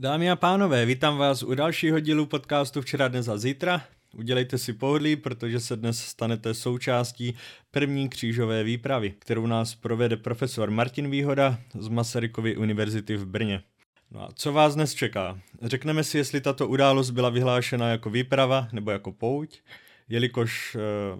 Dámy a pánové, vítám vás u dalšího dílu podcastu Včera, dnes a zítra. Udělejte si pohodlí, protože se dnes stanete součástí první křížové výpravy, kterou nás provede profesor Martin Výhoda z Masarykovy univerzity v Brně. No a co vás dnes čeká? Řekneme si, jestli tato událost byla vyhlášena jako výprava nebo jako pouť, jelikož e,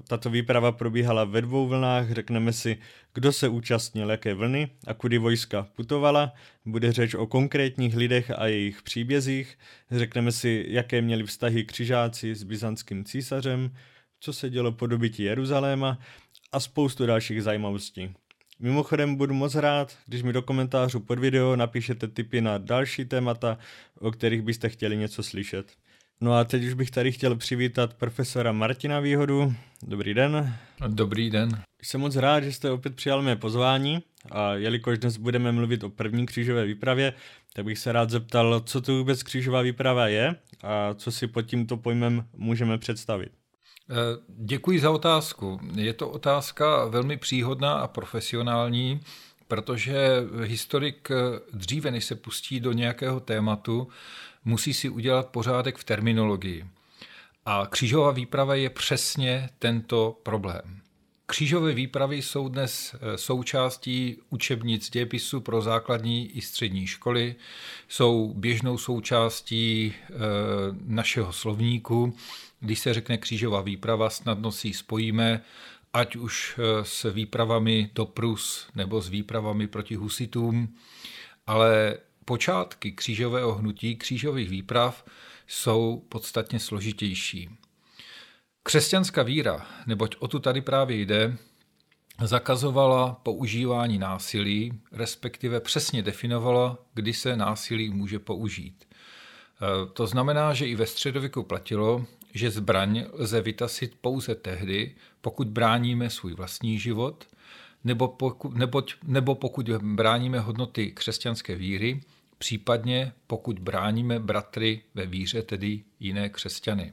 tato výprava probíhala ve dvou vlnách, řekneme si, kdo se účastnil jaké vlny a kudy vojska putovala, bude řeč o konkrétních lidech a jejich příbězích, řekneme si, jaké měli vztahy křižáci s byzantským císařem, co se dělo po dobytí Jeruzaléma a spoustu dalších zajímavostí. Mimochodem budu moc rád, když mi do komentářů pod video napíšete tipy na další témata, o kterých byste chtěli něco slyšet. No a teď už bych tady chtěl přivítat profesora Martina Výhodu. Dobrý den. Dobrý den. Jsem moc rád, že jste opět přijal mé pozvání a jelikož dnes budeme mluvit o první křížové výpravě, tak bych se rád zeptal, co to vůbec křížová výprava je a co si pod tímto pojmem můžeme představit. Eh, děkuji za otázku. Je to otázka velmi příhodná a profesionální, protože historik dříve, než se pustí do nějakého tématu, musí si udělat pořádek v terminologii. A křížová výprava je přesně tento problém. Křížové výpravy jsou dnes eh, součástí učebnic dějepisu pro základní i střední školy, jsou běžnou součástí eh, našeho slovníku. Když se řekne křížová výprava, snadno si ji spojíme, ať už eh, s výpravami do Prus nebo s výpravami proti husitům, ale počátky křížového hnutí, křížových výprav jsou podstatně složitější. Křesťanská víra, neboť o tu tady právě jde, zakazovala používání násilí, respektive přesně definovala, kdy se násilí může použít. E, to znamená, že i ve středověku platilo, že zbraň lze vytasit pouze tehdy, pokud bráníme svůj vlastní život, nebo pokud, nebo, nebo pokud bráníme hodnoty křesťanské víry, případně pokud bráníme bratry ve víře, tedy jiné křesťany.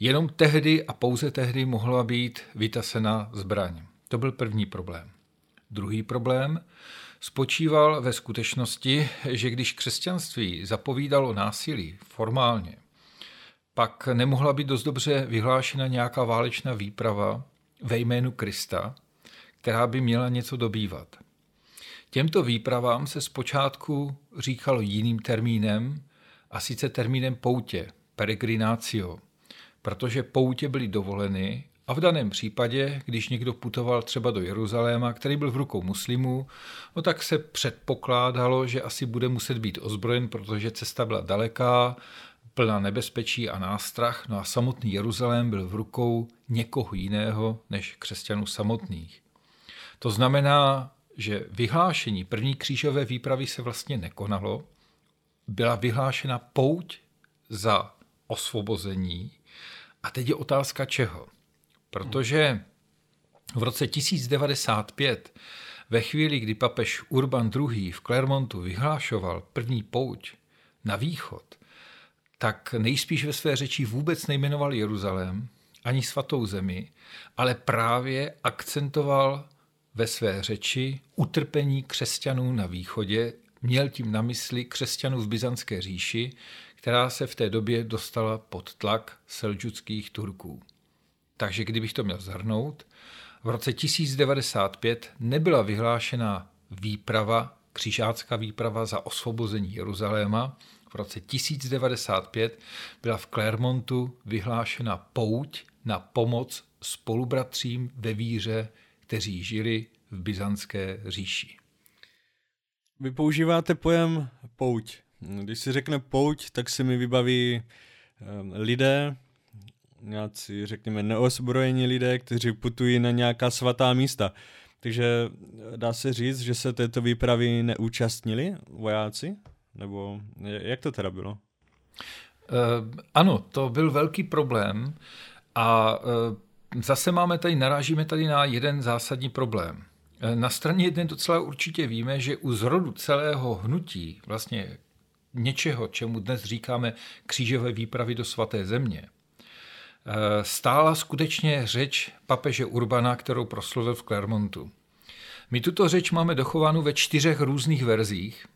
Jenom tehdy a pouze tehdy mohla být vytasena zbraň. To byl první problém. Druhý problém spočíval ve skutečnosti, že když křesťanství zapovídalo násilí formálně, pak nemohla být dost dobře vyhlášena nějaká válečná výprava ve jménu Krista, která by měla něco dobývat. Těmto výpravám se zpočátku říkalo jiným termínem, a sice termínem poutě, peregrinatio, protože poutě byly dovoleny a v daném případě, když někdo putoval třeba do Jeruzaléma, který byl v rukou muslimů, no tak se předpokládalo, že asi bude muset být ozbrojen, protože cesta byla daleká, plná nebezpečí a nástrah, no a samotný Jeruzalém byl v rukou někoho jiného než křesťanů samotných. To znamená, že vyhlášení první křížové výpravy se vlastně nekonalo, byla vyhlášena pouť za osvobození a teď je otázka čeho. Protože v roce 1095, ve chvíli, kdy papež Urban II. v Clermontu vyhlášoval první pouť na východ, tak nejspíš ve své řeči vůbec nejmenoval Jeruzalém ani svatou zemi, ale právě akcentoval ve své řeči utrpení křesťanů na východě, měl tím na mysli křesťanů v Byzantské říši, která se v té době dostala pod tlak selđuckých Turků. Takže kdybych to měl zhrnout, v roce 1095 nebyla vyhlášena výprava, křižácká výprava za osvobození Jeruzaléma. V roce 1095 byla v Clermontu vyhlášena pouť na pomoc spolubratřím ve víře kteří žili v byzantské říši. Vy používáte pojem pouť. Když si řekne pouť, tak se mi vybaví ehm, lidé, nějací, řekněme, neozbrojení lidé, kteří putují na nějaká svatá místa. Takže dá se říct, že se této výpravy neúčastnili vojáci? Nebo jak to teda bylo? Uh, ano, to byl velký problém a uh, zase máme tady, narážíme tady na jeden zásadní problém. E, na straně jedné docela určitě víme, že u zrodu celého hnutí, vlastně něčeho, čemu dnes říkáme křížové výpravy do svaté země, e, stála skutečně řeč papeže Urbana, kterou proslovil v Clermontu. My tuto řeč máme dochovánu ve čtyřech různých verzích,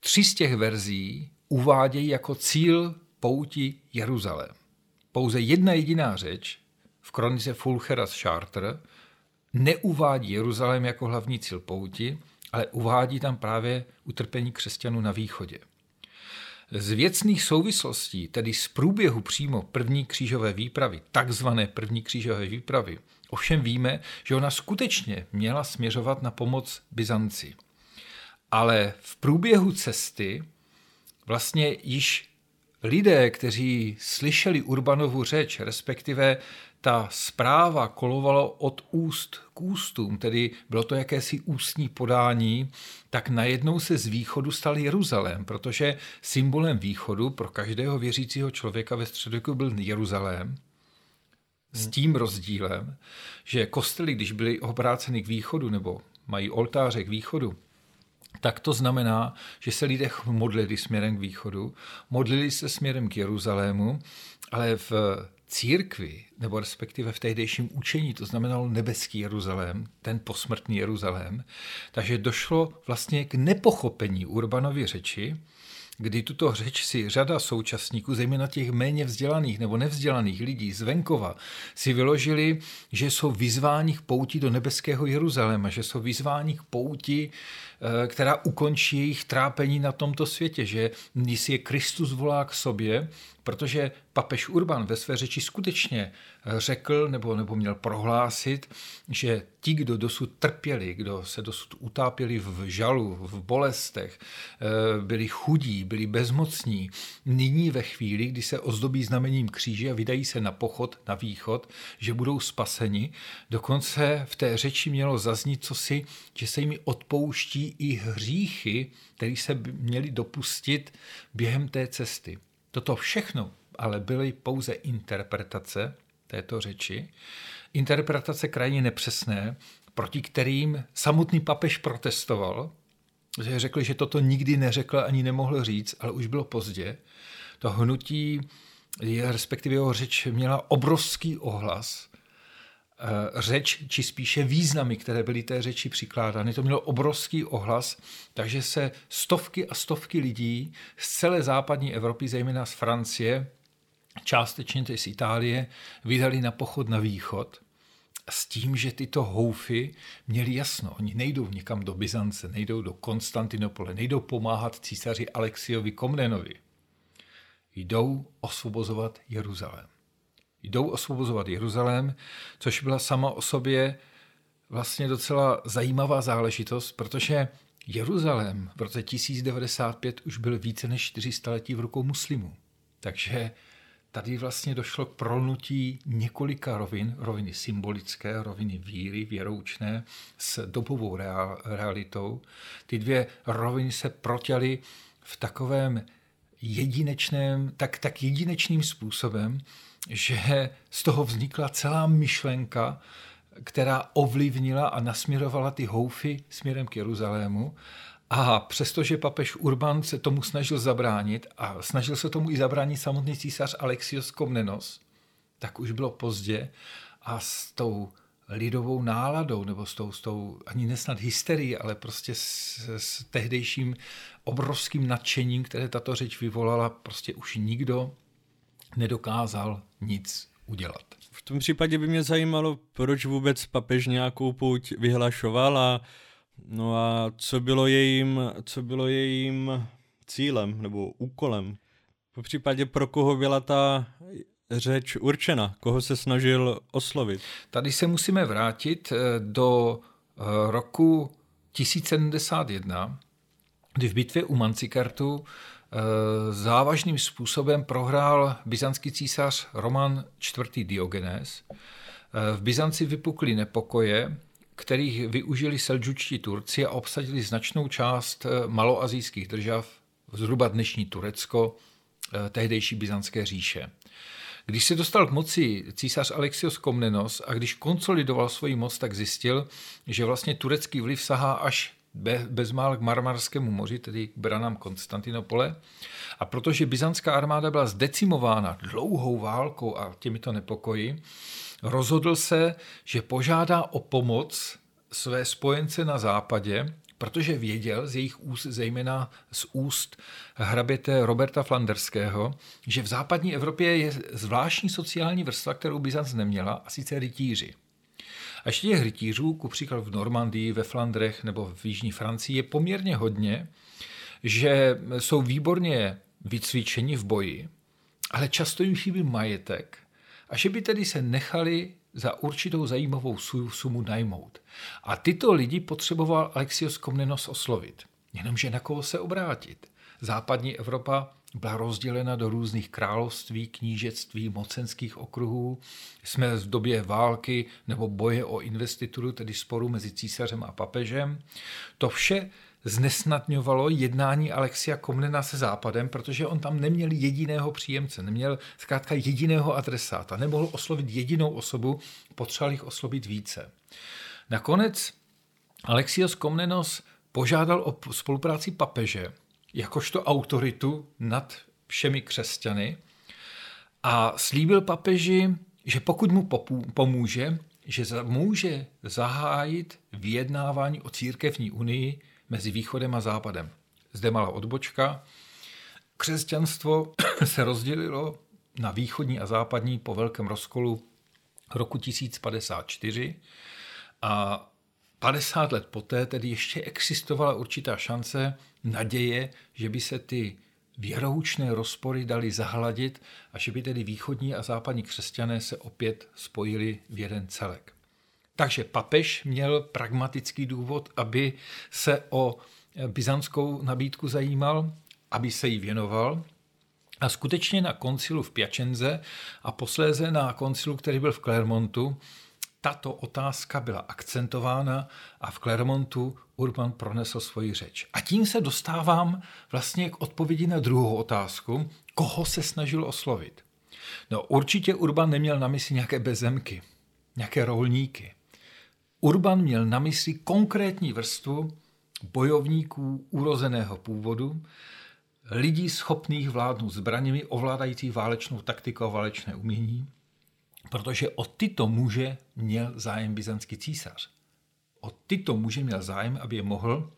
tři z těch verzí uvádějí jako cíl pouti Jeruzalém. Pouze jedna jediná řeč kronice Fulcheras Charter neuvádí Jeruzalém jako hlavní cíl pouti, ale uvádí tam právě utrpení křesťanů na východě. Z věcných souvislostí, tedy z průběhu přímo první křížové výpravy, takzvané první křížové výpravy, ovšem víme, že ona skutečně měla směřovat na pomoc Byzanci. Ale v průběhu cesty vlastně již lidé, kteří slyšeli Urbanovu řeč, respektive ta zpráva kolovalo od úst k ústům, tedy bylo to jakési ústní podání, tak najednou se z východu stal Jeruzalém, protože symbolem východu pro každého věřícího člověka ve středověku byl Jeruzalém. S tím rozdílem, že kostely, když byly obráceny k východu nebo mají oltáře k východu, tak to znamená, že se lidé modlili směrem k východu, modlili se směrem k Jeruzalému, ale v církvi, nebo respektive v tehdejším učení, to znamenalo nebeský Jeruzalém, ten posmrtný Jeruzalém, takže došlo vlastně k nepochopení Urbanovy řeči, kdy tuto řeč si řada současníků, zejména těch méně vzdělaných nebo nevzdělaných lidí z venkova, si vyložili, že jsou vyzváni k pouti do nebeského Jeruzaléma, že jsou vyzváni k pouti, která ukončí jejich trápení na tomto světě, že si je Kristus volá k sobě, protože papež Urban ve své řeči skutečně řekl nebo, nebo měl prohlásit, že ti, kdo dosud trpěli, kdo se dosud utápěli v žalu, v bolestech, eh, byli chudí, byli bezmocní, nyní ve chvíli, kdy se ozdobí znamením kříže a vydají se na pochod na východ, že budou spaseni. Dokonce v té řeči mělo zaznít cosi, že se jim odpouští i hříchy, které se měli dopustit během té cesty. Toto všechno ale byly pouze interpretace této řeči, interpretace krajně nepřesné, proti kterým samotný papež protestoval, že řekl, že toto nikdy neřekl ani nemohl říct, ale už bylo pozdě. To hnutí, respektive jeho řeč, měla obrovský ohlas. Eh, řeč, či spíše významy, které byly té řeči přikládány, to mělo obrovský ohlas, takže se stovky a stovky lidí z celé západní Evropy, zejména z Francie, částečně tedy z Itálie, vydali na pochod na východ s tím, že tyto houfy měli jasno. Oni nejdou někam do Byzance, nejdou do Konstantinopole, nejdou pomáhat císaři Alexiovi Komnenovi. Jdou osvobozovat Jeruzalém. Jdou osvobozovat Jeruzalém, což byla sama o sobě vlastně docela zajímavá záležitost, protože Jeruzalém v roce 1095 už byl více než 400 letí v rukou muslimů. Takže tady vlastně došlo k prolnutí několika rovin, roviny symbolické, roviny víry, věroučné, s dobovou realitou. Ty dvě roviny se protěly v takovém jedinečném, tak, tak jedinečným způsobem, že z toho vznikla celá myšlenka, která ovlivnila a nasměrovala ty houfy směrem k Jeruzalému. A přestože papež Urban se tomu snažil zabránit a snažil se tomu i zabránit samotný císař Alexios Komnenos, tak už bylo pozdě a s tou lidovou náladou, nebo s tou, s tou ani nesnad hysterií, ale prostě s, s tehdejším obrovským nadšením, které tato řeč vyvolala, prostě už nikdo nedokázal nic udělat. V tom případě by mě zajímalo, proč vůbec papež nějakou pouť vyhlašoval a No a co bylo jejím, co bylo jejím cílem nebo úkolem? Po případě pro koho byla ta řeč určena, koho se snažil oslovit? Tady se musíme vrátit eh, do eh, roku 1071, kdy v bitvě u Mancikartu závažným způsobem prohrál byzantský císař Roman IV. Diogenes. V Byzanci vypukly nepokoje kterých využili selđučtí Turci a obsadili značnou část eh, maloazijských držav, zhruba dnešní Turecko, eh, tehdejší byzantské říše. Když se dostal k moci císař Alexios Komnenos a když konsolidoval svoji moc, tak zjistil, že vlastně turecký vliv sahá až bezmál k Marmarskému moři, tedy k branám Konstantinopole. A protože byzantská armáda byla zdecimována dlouhou válkou a těmito nepokoji, rozhodl se, že požádá o pomoc své spojence na západě, protože věděl z jejich úst, zejména z úst hraběte Roberta Flanderského, že v západní Evropě je zvláštní sociální vrstva, kterou Byzanc neměla, a sice rytíři. A ještě těch rytířů, ku příkladu v Normandii, ve Flandrech nebo v Jižní Francii, je poměrně hodně, že jsou výborně vycvičeni v boji, ale často jim chybí majetek a že by tedy se nechali za určitou zajímavou sumu najmout. A tyto lidi potřeboval Alexios Komnenos oslovit. Jenomže na koho se obrátit? Západní Evropa byla rozdělena do různých království, knížectví, mocenských okruhů. Jsme v době války nebo boje o investituru, tedy sporu mezi císařem a papežem. To vše znesnadňovalo jednání Alexia Komnena se Západem, protože on tam neměl jediného příjemce, neměl zkrátka jediného adresáta, nemohl oslovit jedinou osobu, potřeboval jich oslovit více. Nakonec Alexios Komnenos požádal o spolupráci papeže, jakožto autoritu nad všemi křesťany a slíbil papeži, že pokud mu pomůže, že může zahájit vyjednávání o církevní unii mezi východem a západem. Zde malá odbočka. Křesťanstvo se rozdělilo na východní a západní po velkém rozkolu roku 1054 a 50 let poté tedy ještě existovala určitá šance, naděje, že by se ty věroučné rozpory dali zahladit a že by tedy východní a západní křesťané se opět spojili v jeden celek. Takže papež měl pragmatický důvod, aby se o byzantskou nabídku zajímal, aby se jí věnoval. A skutečně na koncilu v Piacenze a posléze na koncilu, který byl v Clermontu, tato otázka byla akcentována a v Clermontu Urban pronesl svoji řeč. A tím se dostávám vlastně k odpovědi na druhou otázku, koho se snažil oslovit. No určitě Urban neměl na mysli nějaké bezemky, nějaké rolníky. Urban měl na mysli konkrétní vrstvu bojovníků urozeného původu, lidí schopných vládnout zbraněmi, ovládajících válečnou taktiku a válečné umění, protože o tyto muže měl zájem byzantský císař. O tyto muže měl zájem, aby je mohl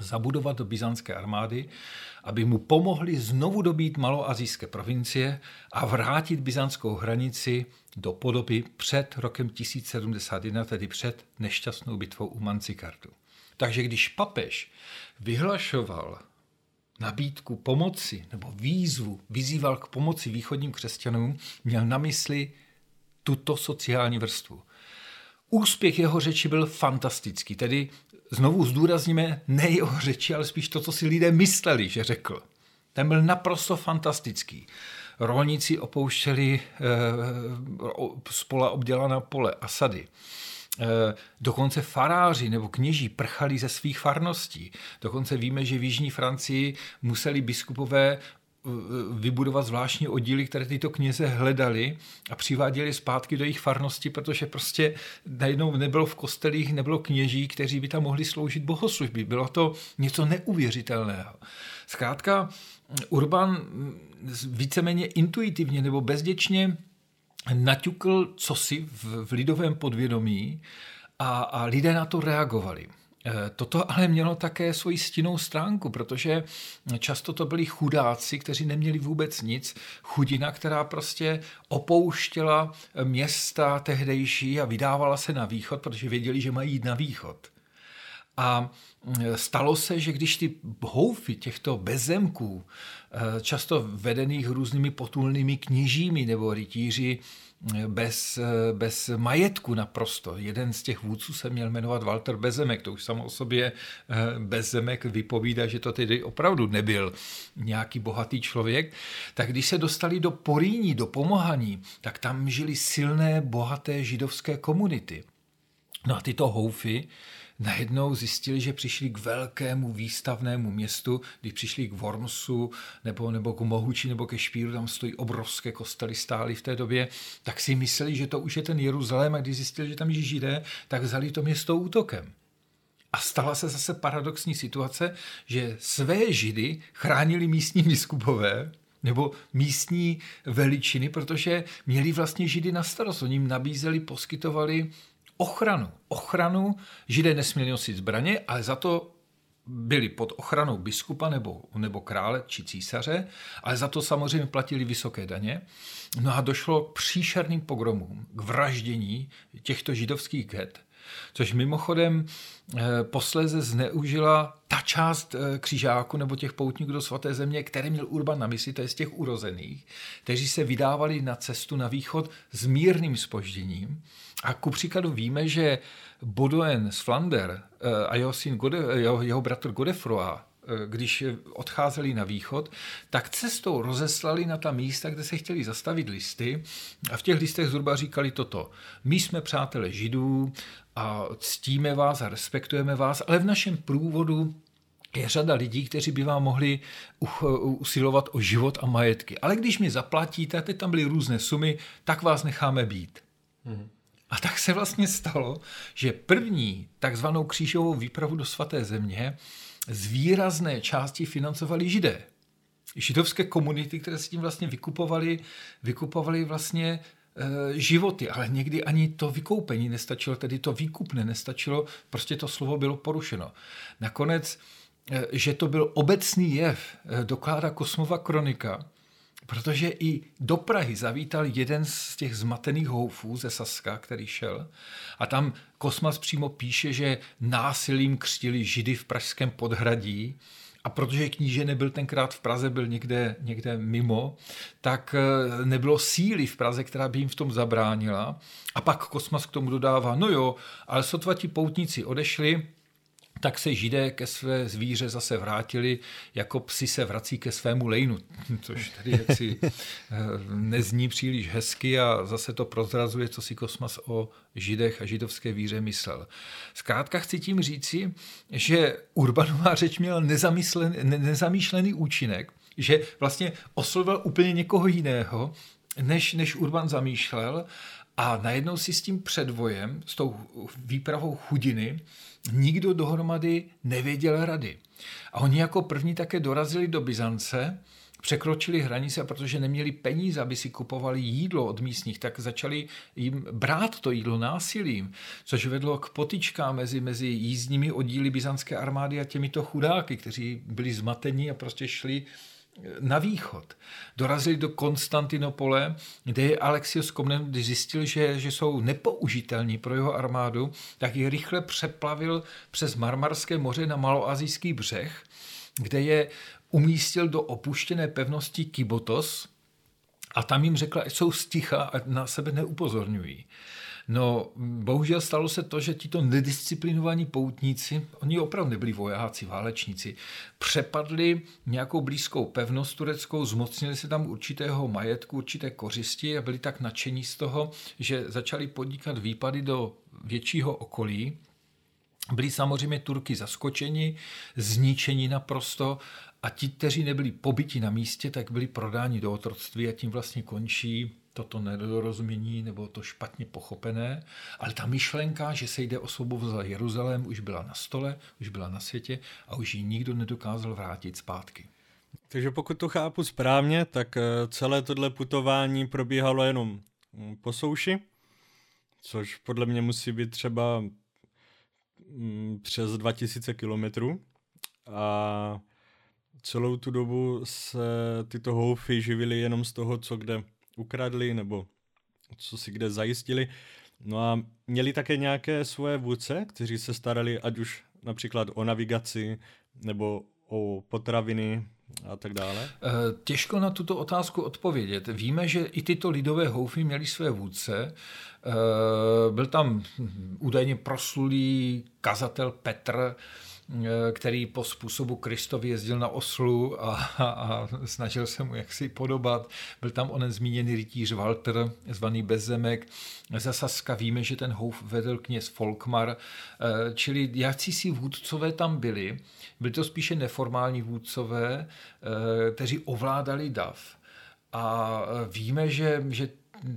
zabudovat do byzantské armády, aby mu pomohli znovu dobít maloazijské provincie a vrátit byzantskou hranici do podoby před rokem 1071, tedy před nešťastnou bitvou u Mancikartu. Takže když papež vyhlašoval nabídku pomoci nebo výzvu, vyzýval k pomoci východním křesťanům, měl na mysli tuto sociální vrstvu. Úspěch jeho řeči byl fantastický, tedy znovu zdůrazníme ne jeho řeči, ale spíš to, co si lidé mysleli, že řekl. Ten byl naprosto fantastický. Rolníci opouštěli e, spola obdělaná pole a sady. E, dokonce faráři nebo kněží prchali ze svých farností. Dokonce víme, že v Jižní Francii museli biskupové vybudovat zvláštní oddíly, které tyto kněze hledali a přiváděli zpátky do jejich farnosti, protože prostě najednou nebylo v kostelích, nebylo kněží, kteří by tam mohli sloužit bohoslužby. Bylo to něco neuvěřitelného. Zkrátka, Urban víceméně intuitivně nebo bezděčně naťukl cosi v, v lidovém podvědomí a, a lidé na to reagovali. Eh, toto ale mělo také svoji stinnou stránku, protože často to byli chudáci, kteří neměli vůbec nic. Chudina, která prostě opouštěla města tehdejší a vydávala se na východ, protože věděli, že mají jít na východ. A eh, stalo se, že když ty houfy těchto bezemků, eh, často vedených různými potulnými kněžími nebo rytíři, bez, bez majetku naprosto. Jeden z těch vůdců se měl jmenovat Walter Bezemek, to už samo o sobě eh, Bezemek vypovídá, že to tedy opravdu nebyl nějaký bohatý člověk. Tak když se dostali do Poríní, do Pomohaní, tak tam žili silné, bohaté židovské komunity. No a tyto houfy najednou zjistili, že přišli k velkému výstavnému městu, když přišli k Wormsu nebo, nebo k Mohuči nebo ke Špíru, tam stojí obrovské kostely stály v té době, tak si mysleli, že to už je ten Jeruzalém a když zjistili, že tam žijí židé, tak vzali to město útokem. A stala se zase paradoxní situace, že své židy chránili místní biskupové, nebo místní veličiny, protože měli vlastně židy na starost. Oni jim nabízeli, poskytovali ochranu. Ochranu, židé nesměli nosit zbraně, ale za to byli pod ochranou biskupa nebo, nebo krále či císaře, ale za to samozřejmě platili vysoké daně. No a došlo k příšerným pogromům, k vraždění těchto židovských get, což mimochodem eh, posléze zneužila ta část eh, křižáků nebo těch poutníků do svaté země, které měl Urban na mysli, to je z těch urozených, kteří se vydávali na cestu na východ s mírným spožděním. A ku příkladu víme, že Baudouin z Flander eh, a jeho, syn Gode, jeho, jeho bratr Godefroy Eh, když odcházeli na východ, tak cestou rozeslali na ta místa, kde se chtěli zastavit listy a v těch listech zhruba říkali toto. My jsme přátelé židů a ctíme vás a respektujeme vás, ale v našem průvodu je řada lidí, kteří by vám mohli usilovat o život a majetky. Ale když mi zaplatíte, teď tam byly různé sumy, tak vás necháme být. Mm. A tak se vlastně stalo, že první takzvanou křížovou výpravu do svaté země z výrazné části financovali židé. Židovské komunity, které s tím vlastně vykupovali, vykupovali vlastně e, životy, ale někdy ani to vykoupení nestačilo, tedy to výkupné nestačilo, prostě to slovo bylo porušeno. Nakonec, e, že to byl obecný jev, e, dokládá Kosmova kronika, protože i do Prahy zavítal jeden z těch zmatených houfů ze Saska, který šel. A tam Kosmas přímo píše, že násilím křtili židy v pražském podhradí, a protože kníže nebyl tenkrát v Praze, byl někde, někde mimo, tak eh, nebylo síly v Praze, která by jim v tom zabránila. A pak Kosmas k tomu dodává, no jo, ale sotva ti poutníci odešli, tak se židé ke své zvíře zase vrátili, jako psi se vrací ke svému lejnu, což tady jaksi eh, nezní příliš hezky a zase to prozrazuje, co si Kosmas o židech a židovské víře myslel. Zkrátka chci tím říci, že Urbanová řeč měla nezamýšlený účinek, že vlastně oslovil úplně někoho jiného, než, než Urban zamýšlel a najednou si s tím předvojem, s tou výpravou chudiny, nikdo dohromady nevěděl rady. A oni jako první také dorazili do Byzance, překročili hranice, protože neměli peníze, aby si kupovali jídlo od místních, tak začali jim brát to jídlo násilím, což vedlo k potičkám mezi, mezi jízdními oddíly byzantské armády a těmito chudáky, kteří byli zmatení a prostě šli na východ. Dorazili do Konstantinopole, kde je Alexios Komnen, když zjistil, že, že jsou nepoužitelní pro jeho armádu, tak je rychle přeplavil přes Marmarské moře na maloazijský břeh, kde je umístil do opuštěné pevnosti Kibotos a tam jim řekla, že jsou sticha a na sebe neupozorňují. No, bohužel stalo se to, že tito nedisciplinovaní poutníci, oni opravdu nebyli vojáci, válečníci, přepadli nějakou blízkou pevnost tureckou, zmocnili se tam určitého majetku, určité kořisti a byli tak nadšení z toho, že začali podnikat výpady do většího okolí, byli samozřejmě Turky zaskočeni, zničeni naprosto a ti, kteří nebyli pobyti na místě, tak byli prodáni do otroctví a tím vlastně končí toto nedorozumění nebo to špatně pochopené, ale ta myšlenka, že se jde o svobodu za Jeruzalém, už byla na stole, už byla na světě a už ji nikdo nedokázal vrátit zpátky. Takže pokud to chápu správně, tak eh, celé tohle putování probíhalo jenom mm, po souši, což podle mě musí být třeba mm, přes 2000 kilometrů a celou tu dobu se tyto houfy živily jenom z toho, co kde ukradli nebo co si kde zajistili. No a měli také nějaké svoje vůdce, kteří se starali ať už například o navigaci nebo o potraviny a tak dále? Eh, těžko na tuto otázku odpovědět. Víme, že i tyto lidové houfy měly své vůdce. Eh, byl tam údajně proslulý kazatel Petr, který po způsobu Kristovi jezdil na oslu a, a, a snažil se mu jaksi podobat. Byl tam onen zmíněný rytíř Walter, zvaný Bezzemek. Za Saska víme, že ten houf vedl kněz Folkmar, eh, čili jakcí si vůdcové tam byli. Byli to spíše neformální vůdcové, eh, kteří ovládali dav. A víme, že, že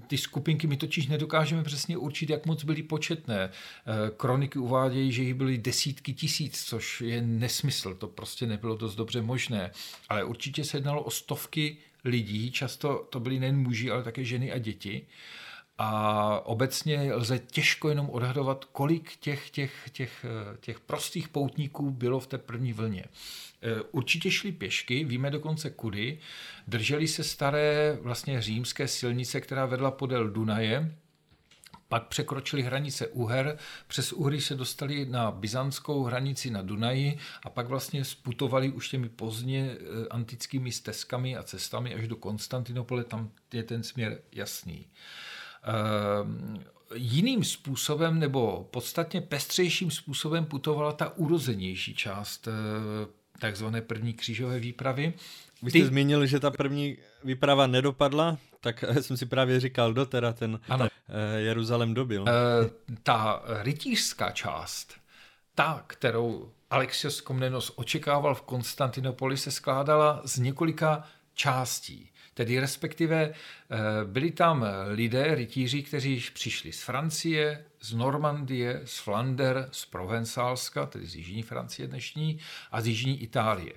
ty skupinky my totiž nedokážeme přesně určit, jak moc byly početné. Eh, kroniky uvádějí, že jich byly desítky tisíc, což je nesmysl, to prostě nebylo dost dobře možné. Ale určitě se jednalo o stovky lidí, často to byli nejen muži, ale také ženy a děti. a obecně lze těžko jenom odhadovat, kolik těch, těch, těch, těch prostých poutníků bylo v té první vlně. E, určitě šli pěšky, víme dokonce kudy, drželi se staré vlastně římské silnice, která vedla podél Dunaje, pak překročili hranice Uher, přes Uhry se dostali na byzantskou hranici na Dunaji a pak vlastně sputovali už těmi pozdně e, antickými stezkami a cestami až do Konstantinopole, tam je ten směr jasný. Ehm, jiným způsobem nebo podstatně pestřejším způsobem putovala ta urozenější část eh, takzvané první křížové výpravy. Vy jste Ty... zmínil, že ta první výprava nedopadla, tak jsem si právě říkal, do teda ten ano. Eh, Jeruzalém dobil. E, ta rytířská část, ta, kterou Alexios Komnenos očekával v Konstantinopoli, se skládala z několika částí. Tedy respektive eh, byli tam lidé, rytíři, kteří přišli z Francie, z Normandie, z Flander, z Provencálska, tedy z jižní Francie dnešní, a z jižní Itálie.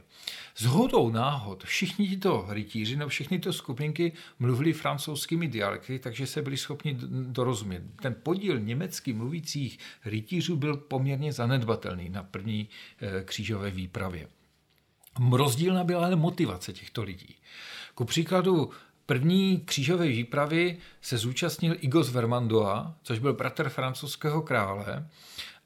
S hodou náhod všichni tito rytíři, no všechny tyto skupinky mluvili francouzskými dialekty, takže se byli schopni dorozumět. Ten podíl německy mluvících rytířů byl poměrně zanedbatelný na první eh, křížové výpravě. Rozdílná byla ale motivace těchto lidí. Ku příkladu první křížové výpravy se zúčastnil Igos Vermandoa, což byl bratr francouzského krále,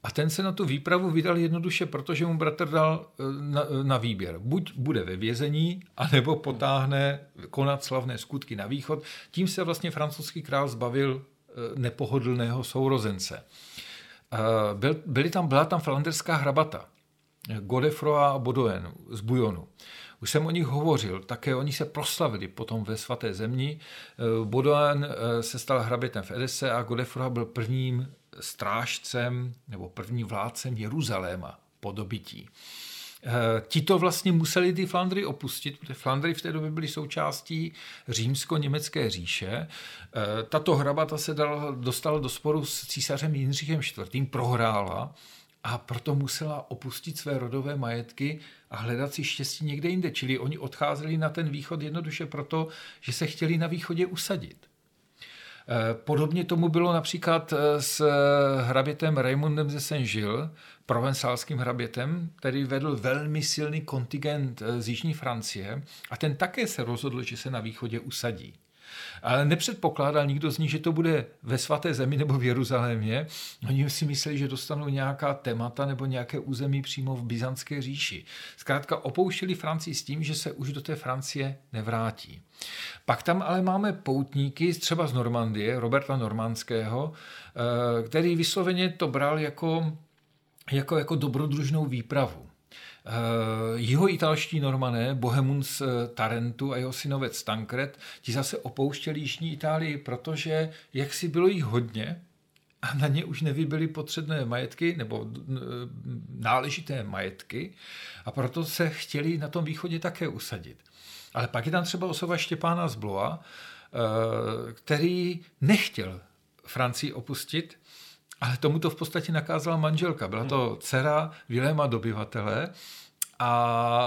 a ten se na tu výpravu vydal jednoduše, protože mu bratr dal eh, na, na výběr. Buď bude ve vězení, anebo potáhne konat slavné skutky na východ. Tím se vlastně francouzský král zbavil eh, nepohodlného sourozence. Byl, byly tam, byla tam flanderská hrabata, Godefroy a Bodoen z Bujonu. Už jsem o nich hovořil, také oni se proslavili potom ve svaté zemí. Eh, Bodoan eh, se stal hrabětem v Edese a Godefroy byl prvním strážcem nebo prvním vládcem Jeruzaléma po dobytí. Eh, tito vlastně museli ty Flandry opustit, protože Flandry v té době byly součástí římsko-německé říše. Tato hrabata se dostala do sporu s císařem Jindřichem IV. prohrála a proto musela opustit své rodové majetky a hledat si štěstí někde jinde. Čili oni odcházeli na ten východ jednoduše proto, že se chtěli na východě usadit. Eh, podobně tomu bylo například eh, s hrabětem Raymondem ze Saint-Gilles, provencálským hrabětem, který vedl velmi silný kontingent z Jižní Francie a ten také se rozhodl, že se na východě usadí. Ale nepředpokládal nikdo z nich, že to bude ve svaté zemi nebo v Jeruzalémě. Oni si mysleli, že dostanou nějaká témata nebo nějaké území přímo v Byzantské říši. Zkrátka opouštěli Francii s tím, že se už do té Francie nevrátí. Pak tam ale máme poutníky třeba z Normandie, Roberta Normandského, eh, který vysloveně to bral jako, jako, jako dobrodružnou výpravu. Uh, jeho italští normané, Bohemun z eh, Tarentu a jeho synovec Tankred, ti zase opouštěli Jižní Itálii, protože jak si bylo jich hodně, a na ně už nevybily potřebné majetky nebo eh, náležité majetky a proto se chtěli na tom východě také usadit. Ale pak je tam třeba osoba Štěpána z Bloa, který nechtěl Francii opustit, ale tomu to v podstatě nakázala manželka. Byla to dcera Viléma dobyvatele, a,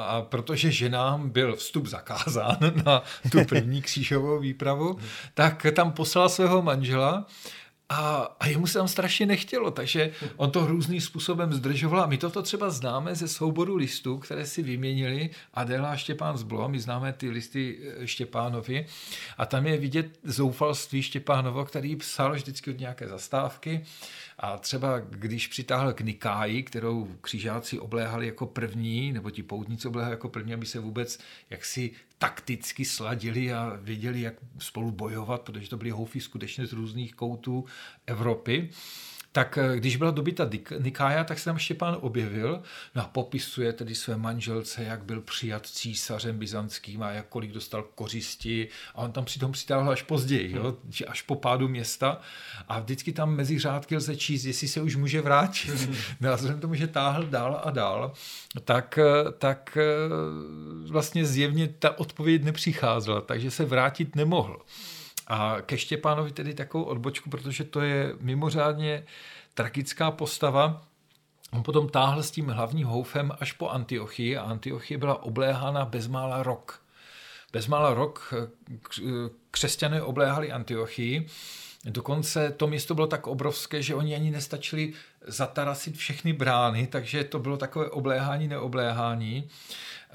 a protože ženám byl vstup zakázán na tu první křížovou výpravu, tak tam poslala svého manžela a, a jemu se tam strašně nechtělo, takže on to různým způsobem zdržoval. A my toto třeba známe ze souboru listů, které si vyměnili Adela a Štěpán Zblo. My známe ty listy eh, Štěpánovi. A tam je vidět zoufalství Štěpánova, který psal vždycky od nějaké zastávky. A třeba když přitáhl k Nikáji, kterou křižáci obléhali jako první, nebo ti poutníci obléhali jako první, aby se vůbec jaksi takticky sladili a věděli, jak spolu bojovat, protože to byly houfy skutečně z různých koutů Evropy tak eh, když byla dobyta Nikája, tak se tam Štěpán objevil no a popisuje tedy své manželce, jak byl přijat císařem byzantským a jak kolik dostal kořisti a on tam přitom přitáhl až později, jo, až po pádu města a vždycky tam mezi řádky lze číst, jestli se už může vrátit. No a vzhledem tomu, že táhl dál a dál, tak, eh, tak eh, vlastně zjevně ta odpověď nepřicházela, takže se vrátit nemohl. A ke Štěpánovi tedy takovou odbočku, protože to je mimořádně tragická postava. On potom táhl s tím hlavním houfem až po Antiochii a Antiochie byla obléhána bezmála rok. Bezmála rok křesťané obléhali Antiochii Dokonce to město bylo tak obrovské, že oni ani nestačili zatarasit všechny brány, takže to bylo takové obléhání, neobléhání.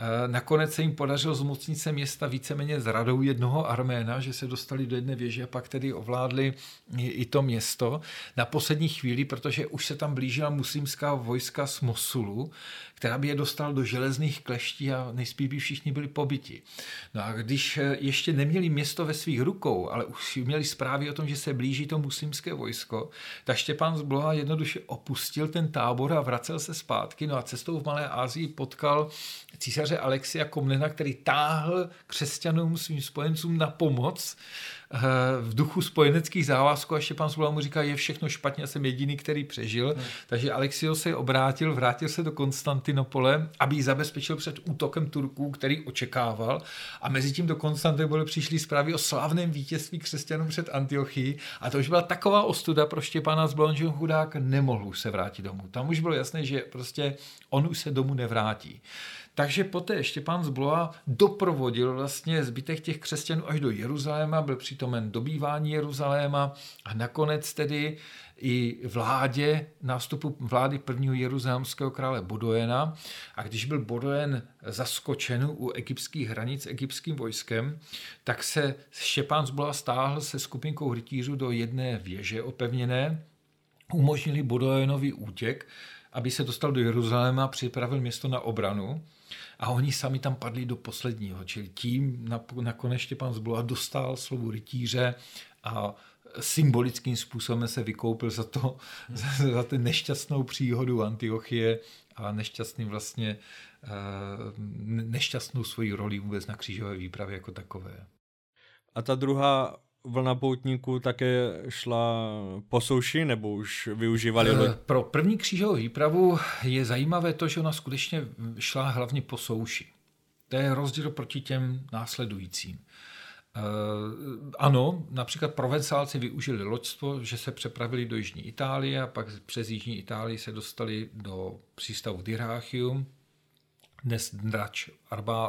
Eh, nakonec se jim podařilo zmocnit se města víceméně s radou jednoho arména, že se dostali do jedné věže a pak tedy ovládli i to město na poslední chvíli, protože už se tam blížila muslimská vojska z Mosulu, která by je dostala do železných kleští a nejspíš by všichni byli pobyti. No a když eh, ještě neměli město ve svých rukou, ale už měli zprávy o tom, že se blíží to muslimské vojsko, tak Štěpán z Bloha jednoduše opustil ten tábor a vracel se zpátky. No a cestou v Malé Asii potkal císaře Alexia Komnena, který táhl křesťanům, svým spojencům na pomoc Eh, v duchu spojeneckých závazků a Štěpán Svoboda mu říká, je všechno špatně, jsem jediný, který přežil. Hmm. Takže Alexio se obrátil, vrátil se do Konstantinopole, aby ji zabezpečil před útokem Turků, který očekával. A mezi tím do Konstantinopole přišly zprávy o slavném vítězství křesťanů před Antiochií. A to už byla taková ostuda pro Štěpána z že chudák nemohl už se vrátit domů. Tam už bylo jasné, že prostě on už se domů nevrátí. Takže poté Štěpán z Bloha doprovodil vlastně zbytek těch křesťanů až do Jeruzaléma, byl přítomen dobývání Jeruzaléma a nakonec tedy i vládě, nástupu vlády prvního jeruzalémského krále Bodojena. A když byl Bodojen zaskočen u egyptských hranic egyptským vojskem, tak se Štěpán z Bloha stáhl se skupinkou rytířů do jedné věže opevněné, umožnili Bodojenovi útěk, aby se dostal do Jeruzaléma a připravil město na obranu. A oni sami tam padli do posledního, čili tím nakonec Štěpán Zbula dostal slovu rytíře a symbolickým způsobem se vykoupil za to, za, za ten nešťastnou příhodu Antiochie a nešťastný vlastně eh, nešťastnou svoji roli vůbec na křížové výpravě jako takové. A ta druhá vlna poutníků také šla po souši, nebo už využívali loď? Pro první křížovou výpravu je zajímavé to, že ona skutečně šla hlavně po souši. To je rozdíl proti těm následujícím. Uh, ano, například provencálci využili loďstvo, že se přepravili do Jižní Itálie a pak přes Jižní Itálii se dostali do přístavu Dyrrhachium, dnes Drač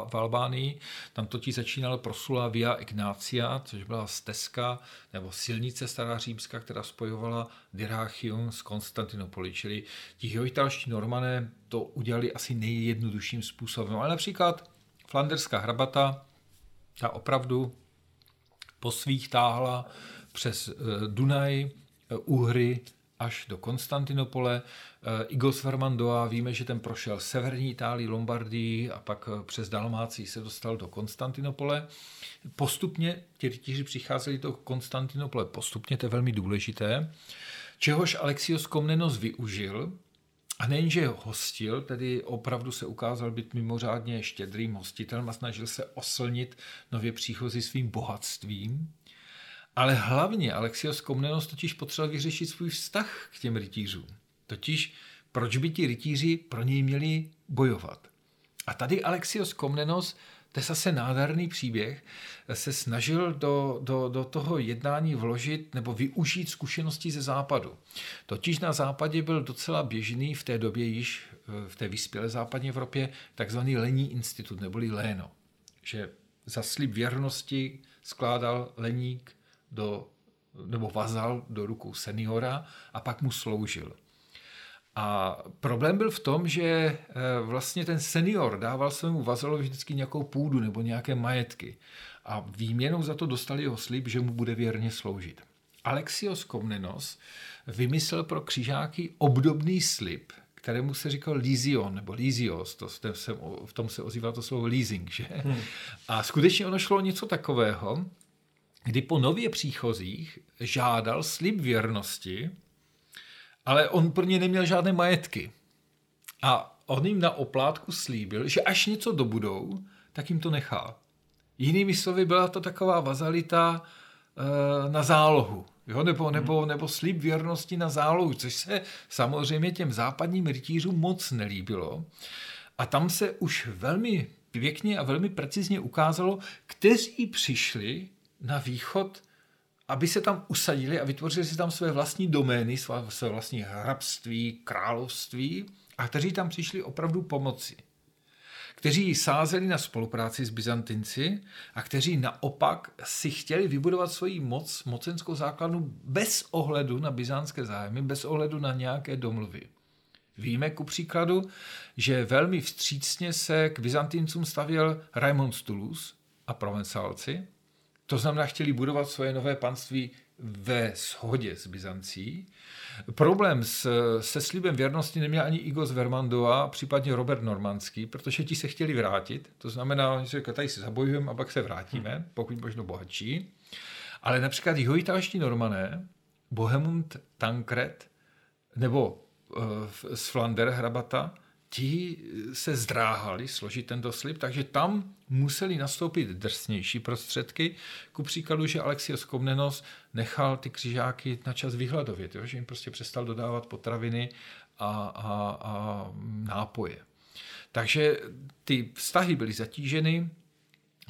v Albánii. Tam totiž začínala proslula Via Ignacia, což byla stezka nebo silnice stará římská, která spojovala Dyrrhachium s Konstantinopoli. Čili ti italští normané to udělali asi nejjednodušším způsobem. Ale například flanderská hrabata, ta opravdu po svých táhla přes eh, Dunaj, eh, Uhry, až do Konstantinopole. Eh, Igos Vermandoa, víme, že ten prošel severní Itálii, Lombardii a pak eh, přes Dalmácii se dostal do Konstantinopole. Postupně ti rytíři přicházeli do Konstantinopole, postupně to je velmi důležité, čehož Alexios Komnenos využil, a nejenže hostil, tedy opravdu se ukázal být mimořádně štědrým hostitelem a snažil se oslnit nově příchozí svým bohatstvím, ale hlavně Alexios Komnenos totiž potřeboval vyřešit svůj vztah k těm rytířům. Totiž proč by ti rytíři pro něj měli bojovat. A tady Alexios Komnenos, to je zase nádherný příběh, se snažil do, do, do toho jednání vložit nebo využít zkušenosti ze západu. Totiž na západě byl docela běžný v té době již v té vyspělé západní Evropě takzvaný lení institut neboli léno. Že za slib věrnosti skládal leník do, nebo vazal do rukou seniora a pak mu sloužil. A problém byl v tom, že eh, vlastně ten senior dával svému vazalovi vždycky nějakou půdu nebo nějaké majetky. A výměnou za to dostali jeho slib, že mu bude věrně sloužit. Alexios Komnenos vymyslel pro křižáky obdobný slib, kterému se říkal Lysion nebo Lysios, to, se, v tom se ozývá to slovo leasing, že? Hmm. A skutečně ono šlo o něco takového, kdy po nově příchozích žádal slib věrnosti, ale on pro ně neměl žádné majetky. A on jim na oplátku slíbil, že až něco dobudou, tak jim to nechá. Jinými slovy byla to taková vazalita e, na zálohu. Jo? Nebo, nebo, nebo slib věrnosti na zálohu, což se samozřejmě těm západním rytířům moc nelíbilo. A tam se už velmi pěkně a velmi precizně ukázalo, kteří přišli na východ, aby se tam usadili a vytvořili si tam své vlastní domény, své, vlastní hrabství, království a kteří tam přišli opravdu pomoci. kteří sázeli na spolupráci s Byzantinci a kteří naopak si chtěli vybudovat svoji moc, mocenskou základnu bez ohledu na byzantské zájmy, bez ohledu na nějaké domluvy. Víme ku příkladu, že velmi vstřícně se k Byzantincům stavěl Raimond z Toulouse a Provencálci, to znamená, chtěli budovat svoje nové panství ve shodě s Byzancí. Problém s, se slibem věrnosti neměl ani Igo z Vermandova, případně Robert Normandský, protože ti se chtěli vrátit. To znamená, oni si řekli, tady se zabojujeme a pak se vrátíme, pokud možno bohatší. Ale například jihoitalští normané, Bohemund Tankred nebo uh, z Flander hrabata, ti se zdráhali složit tento slib, takže tam museli nastoupit drsnější prostředky. Ku příkladu, že Alexios Komnenos nechal ty křižáky na čas vyhladovět, jo? že jim prostě přestal dodávat potraviny a, a, a nápoje. Takže ty vztahy byly zatíženy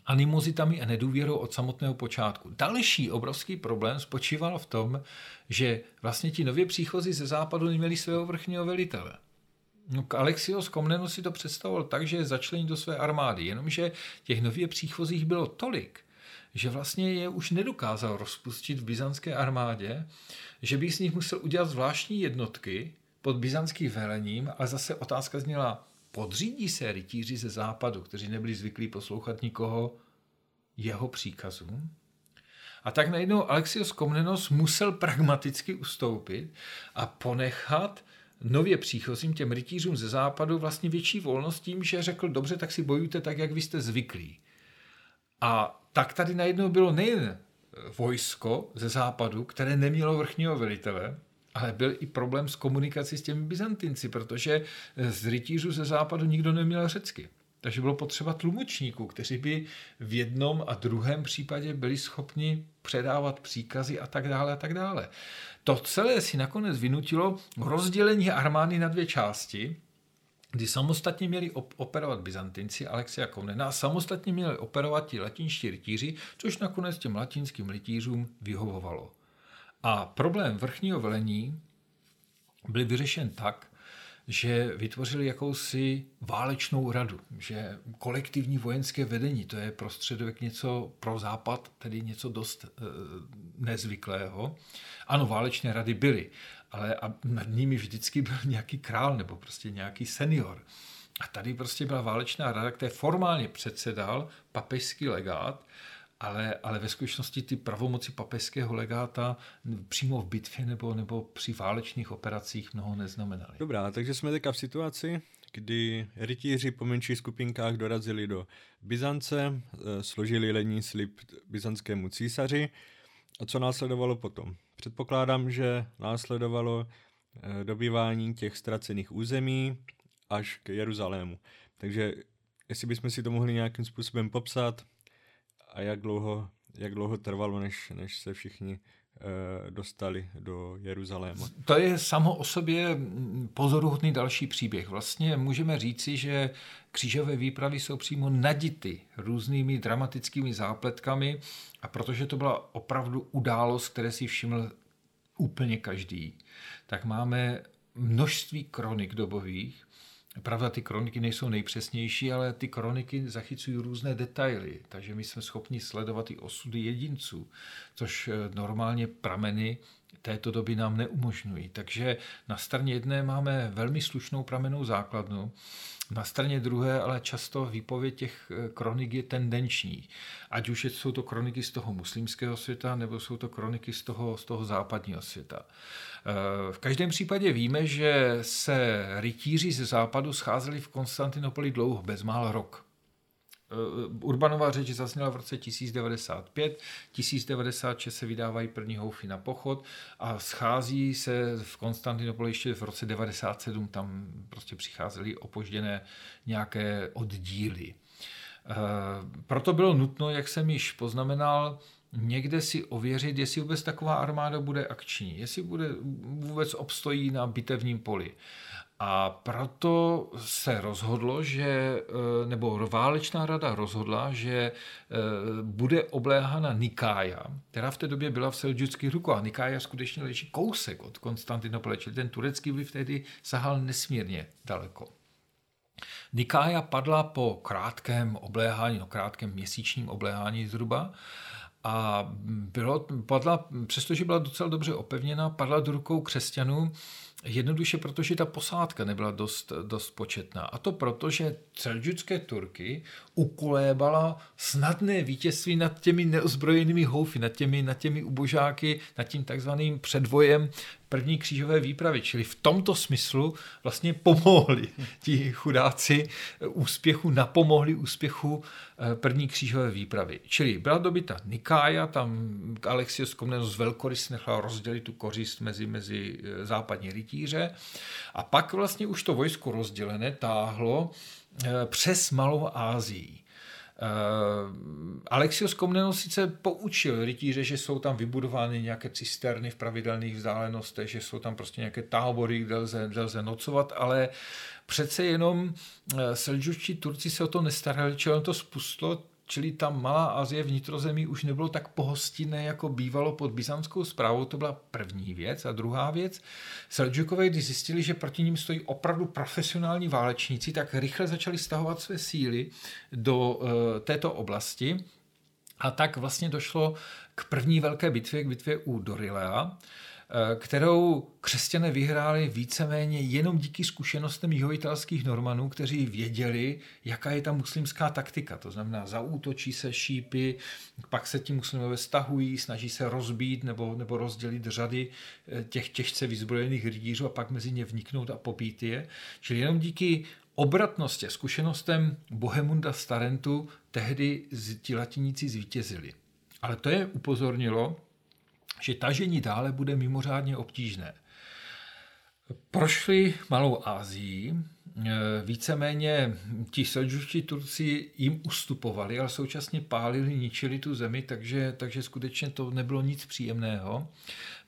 animozitami a nedůvěrou od samotného počátku. Další obrovský problém spočíval v tom, že vlastně ti nově příchozí ze západu neměli svého vrchního velitele. No, Alexios Komnenos si to představoval tak, že začlení do své armády, jenomže těch nově příchozích bylo tolik, že vlastně je už nedokázal rozpustit v byzantské armádě, že by z nich musel udělat zvláštní jednotky pod byzantským velením, ale zase otázka zněla, podřídí se rytíři ze západu, kteří nebyli zvyklí poslouchat nikoho jeho příkazům? A tak najednou Alexios Komnenos musel pragmaticky ustoupit a ponechat nově příchozím, těm rytířům ze západu, vlastně větší volnost tím, že řekl, dobře, tak si bojujte tak, jak vy jste zvyklí. A tak tady najednou bylo nejen vojsko ze západu, které nemělo vrchního velitele, ale byl i problém s komunikací s těmi Byzantinci, protože z rytířů ze západu nikdo neměl řecky. Takže bylo potřeba tlumočníků, kteří by v jednom a druhém případě byli schopni předávat příkazy a tak dále a tak dále. To celé si nakonec vynutilo rozdělení armády na dvě části, kdy samostatně měli operovat Byzantinci Alexia Komnena a samostatně měli operovat ti latinští rytíři, což nakonec těm latinským rytířům vyhovovalo. A problém vrchního velení byl vyřešen tak, že vytvořili jakousi válečnou radu, že kolektivní vojenské vedení, to je prostředek něco pro západ, tedy něco dost e, nezvyklého. Ano, válečné rady byly, ale a nad nimi vždycky byl nějaký král nebo prostě nějaký senior. A tady prostě byla válečná rada, které formálně předsedal papežský legát, ale, ale ve skutečnosti ty pravomoci papežského legáta přímo v bitvě nebo, nebo při válečných operacích mnoho neznamenaly. Dobrá, takže jsme teďka v situaci, kdy rytíři po menších skupinkách dorazili do Byzance, eh, složili lení slib byzantskému císaři. A co následovalo potom? Předpokládám, že následovalo eh, dobývání těch ztracených území až k Jeruzalému. Takže jestli bychom si to mohli nějakým způsobem popsat, a jak dlouho, jak dlouho trvalo, než, než se všichni eh, dostali do Jeruzaléma. To je samo o sobě pozoruhodný další příběh. Vlastně můžeme říci, že křížové výpravy jsou přímo nadity různými dramatickými zápletkami a protože to byla opravdu událost, které si všiml úplně každý, tak máme množství kronik dobových, Pravda, ty kroniky nejsou nejpřesnější, ale ty kroniky zachycují různé detaily, takže my jsme schopni sledovat i osudy jedinců, což eh, normálně prameny této doby nám neumožňují. Takže na straně jedné máme velmi slušnou pramenou základnu, na straně druhé ale často výpověď těch eh, kronik je tendenční. Ať už jsou to kroniky z toho muslimského světa, nebo jsou to kroniky z toho, z toho západního světa. Eh, v každém případě víme, že se rytíři ze západu scházeli v Konstantinopoli dlouho, bezmála rok. Eh, Urbanová řeč zazněla v roce 1095, 1096 se vydávají první houfy na pochod a schází se v Konstantinopoli ještě v roce 97, tam prostě přicházely opožděné nějaké oddíly. Eh, proto bylo nutno, jak jsem již poznamenal, někde si ověřit, jestli vůbec taková armáda bude akční, jestli bude, vůbec obstojí na bitevním poli. A proto se rozhodlo, že, eh, nebo válečná rada rozhodla, že eh, bude obléhána Nikája, která v té době byla v seldžuckých rukou. A Nikája skutečně leží kousek od Konstantinopole, čili ten turecký vliv tehdy sahal nesmírně daleko. Nikája padla po krátkém obléhání, no krátkém měsíčním obléhání zhruba, a bylo, padla, přestože byla docela dobře opevněna, padla do rukou křesťanů, Jednoduše, protože ta posádka nebyla dost, dost početná. A to proto, že celžucké Turky ukolébala snadné vítězství nad těmi neozbrojenými houfy, nad těmi, nad těmi ubožáky, nad tím takzvaným předvojem první křížové výpravy. Čili v tomto smyslu vlastně pomohli ti chudáci úspěchu, napomohli úspěchu eh, první křížové výpravy. Čili byla dobyta Nikája, tam Alexios Komnenos velkorys nechal rozdělit tu kořist mezi, mezi eh, západní rytíře a pak vlastně už to vojsko rozdělené táhlo eh, přes Malou Ázii. Uh, Alexios Komnenos sice poučil rytíře, že jsou tam vybudovány nějaké cisterny v pravidelných vzdálenostech, že jsou tam prostě nějaké tábory, kde lze, kde lze nocovat, ale přece jenom uh, Selžučtí Turci se o to nestarali, čili on to spustilo Čili ta malá Azie vnitrozemí už nebylo tak pohostinné, jako bývalo pod byzantskou zprávou. To byla první věc. A druhá věc, Selđukové, když zjistili, že proti ním stojí opravdu profesionální válečníci, tak rychle začali stahovat své síly do uh, této oblasti. A tak vlastně došlo k první velké bitvě, k bitvě u Dorilea. Eh, kterou křesťané vyhráli víceméně jenom díky zkušenostem jihoitalských normanů, kteří věděli, jaká je ta muslimská taktika. To znamená, zaútočí se šípy, pak se ti muslimové stahují, snaží se rozbít nebo, nebo rozdělit řady eh, těch těžce vyzbrojených rytířů a pak mezi ně vniknout a popít je. Čili jenom díky obratnosti, zkušenostem Bohemunda Starentu tehdy ti latiníci zvítězili. Ale to je upozornilo, že tažení dále bude mimořádně obtížné. Prošli Malou Ázii, e, víceméně ti selžuští Turci jim ustupovali, ale současně pálili, ničili tu zemi, takže, takže skutečně to nebylo nic příjemného.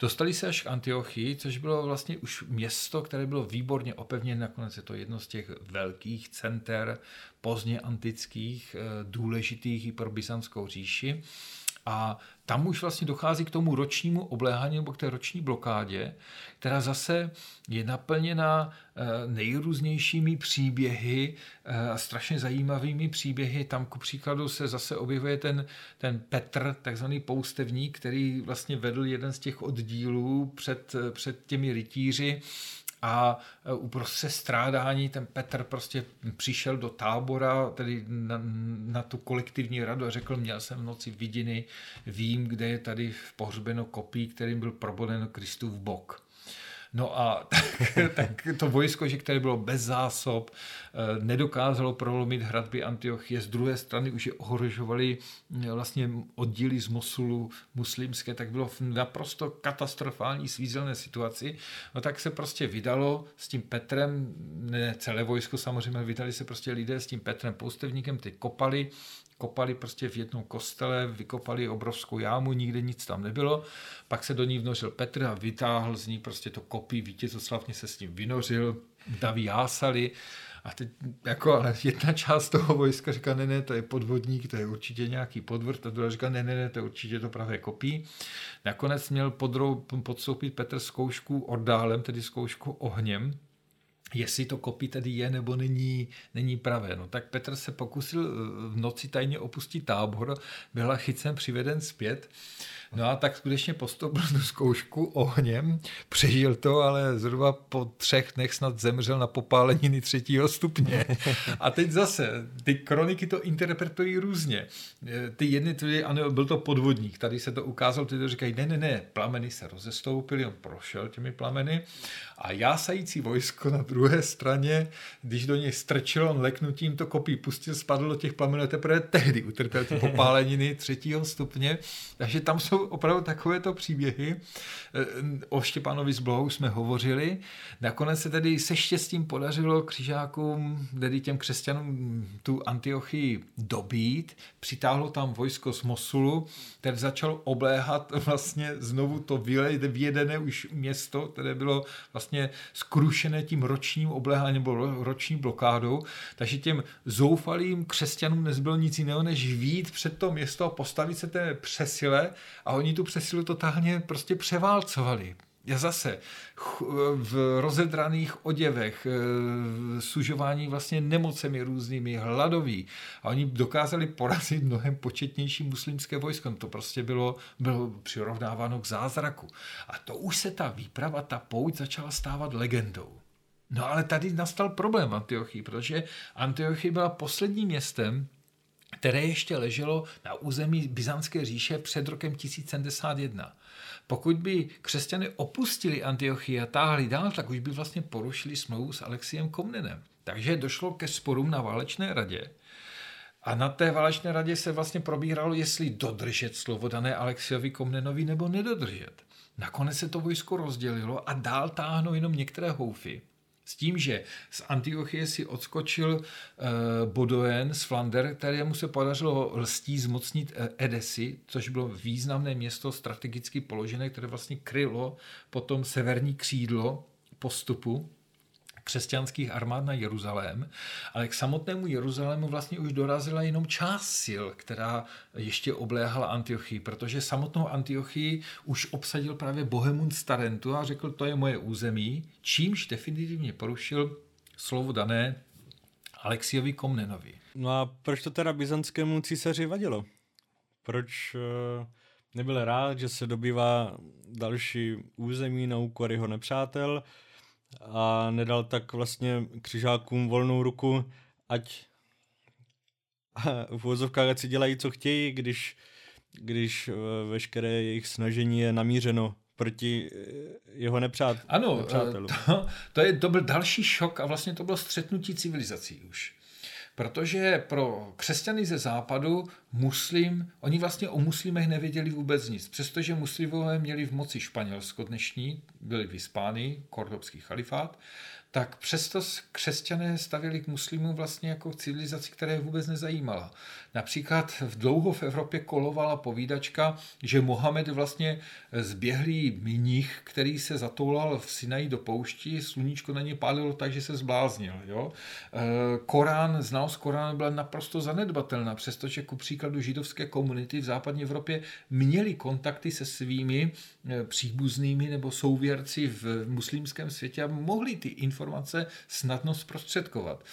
Dostali se až k Antiochii, což bylo vlastně už město, které bylo výborně opevněné, nakonec je to jedno z těch velkých center pozdně antických, e, důležitých i pro Byzantskou říši. A tam už vlastně dochází k tomu ročnímu obléhání nebo k té roční blokádě, která zase je naplněna eh, nejrůznějšími příběhy eh, a strašně zajímavými příběhy. Tam ku příkladu se zase objevuje ten, ten Petr, takzvaný poustevník, který vlastně vedl jeden z těch oddílů před, před těmi rytíři a e, uprostřed strádání ten Petr prostě přišel do tábora, tedy na, na tu kolektivní radu a řekl, měl jsem v noci vidiny, vím, kde je tady pohřbeno kopí, kterým byl proboden Kristův bok. No a tak, tak to vojsko, že které bylo bez zásob, eh, nedokázalo prolomit hradby Antiochie, z druhé strany už je ohrožovali eh, vlastně oddíly z Mosulu muslimské, tak bylo v naprosto katastrofální svízelné situaci. No tak se prostě vydalo s tím Petrem, ne celé vojsko samozřejmě, vydali se prostě lidé s tím Petrem poustevníkem, ty kopali, kopali prostě v jednom kostele, vykopali obrovskou jámu, nikde nic tam nebylo. Pak se do ní vnořil Petr a vytáhl z ní prostě to kopí, vítězoslavně se s ním vynořil, daví jásali. A teď jako, ale jedna část toho vojska říká, ne, ne, to je podvodník, to je určitě nějaký podvrt, a druhá říká, ne, ne, ne, to je určitě to pravé kopí. Nakonec měl podrou, podstoupit Petr zkoušku oddálem, tedy zkoušku ohněm, jestli to kopí tedy je nebo není, není pravé. No tak Petr se pokusil eh, v noci tajně opustit tábor, byl chycen přiveden zpět No a tak skutečně postoupil tu zkoušku ohněm, přežil to, ale zhruba po třech dnech snad zemřel na popáleniny třetího stupně. A teď zase, ty kroniky to interpretují různě. Ty jedny tvrdí, ano, byl to podvodník, tady se to ukázalo, ty to říkají, ne, ne, ne, plameny se rozestoupily, on prošel těmi plameny a jásající vojsko na druhé straně, když do něj strčil, on leknutím to kopí pustil, spadl do těch plamenů, teprve tehdy utrpěl ty popáleniny třetího stupně, takže tam jsou opravdu takovéto příběhy. Eh, o Štěpánovi z Blohou jsme hovořili. Nakonec se tedy se štěstím podařilo křižákům, tedy těm křesťanům tu Antiochii dobít. Přitáhlo tam vojsko z Mosulu, které začalo obléhat vlastně znovu to vyjedené už město, které bylo vlastně skrušené tím ročním obléháním nebo roční blokádou. Takže těm zoufalým křesťanům nezbylo nic jiného, než vít před to město a postavit se té přesile a oni tu přesilu totálně prostě převálcovali. Já zase v rozedraných oděvech, e, sužování vlastně nemocemi různými, hladoví. A oni dokázali porazit mnohem početnější muslimské vojsko. No to prostě bylo, bylo přirovnáváno k zázraku. A to už se ta výprava, ta pouť začala stávat legendou. No ale tady nastal problém Antiochii, protože Antiochie byla posledním městem, které ještě leželo na území Byzantské říše před rokem 1071. Pokud by křesťané opustili Antiochii a táhli dál, tak už by vlastně porušili smlouvu s Alexiem Komnenem. Takže došlo ke sporům na válečné radě. A na té válečné radě se vlastně probíralo, jestli dodržet slovo dané Alexiovi Komnenovi nebo nedodržet. Nakonec se to vojsko rozdělilo a dál táhnou jenom některé houfy. S tím, že z Antiochie si odskočil uh, Bodoen z Flander, kterému se podařilo lstí zmocnit uh, Edesy, což bylo významné město strategicky položené, které vlastně krylo potom severní křídlo postupu křesťanských armád na Jeruzalém, ale k samotnému Jeruzalému vlastně už dorazila jenom část sil, která ještě obléhala Antiochii, protože samotnou Antiochii už obsadil právě Bohemund Starentu a řekl, to je moje území, čímž definitivně porušil slovo dané Alexiovi Komnenovi. No a proč to teda byzantskému císaři vadilo? Proč uh, nebyl rád, že se dobývá další území na úkor jeho nepřátel? A nedal tak vlastně křižákům volnou ruku, ať v úvozovkách ať si dělají, co chtějí, když, když eh, veškeré jejich snažení je namířeno proti eh, jeho nepřát, ano, nepřátelům. To, to, je, to byl další šok a vlastně to bylo střetnutí civilizací už. Protože pro křesťany ze západu muslim, oni vlastně o muslimech nevěděli vůbec nic. Přestože muslimové měli v moci Španělsko dnešní, byli v Hispánii, kordobský chalifát, tak přesto křesťané stavěli k muslimům vlastně jako civilizaci, která je vůbec nezajímala. Například v dlouho v Evropě kolovala povídačka, že Mohamed vlastně zběhlý mních, který se zatoulal v Sinaji do poušti, sluníčko na ně pálilo tak, že se zbláznil. Jo? E, Korán, znalost Koránu byla naprosto zanedbatelná, přestože ku příkladu židovské komunity v západní Evropě měli kontakty se svými e, příbuznými nebo souvěrci v muslimském světě a mohli ty informace snadno zprostředkovat.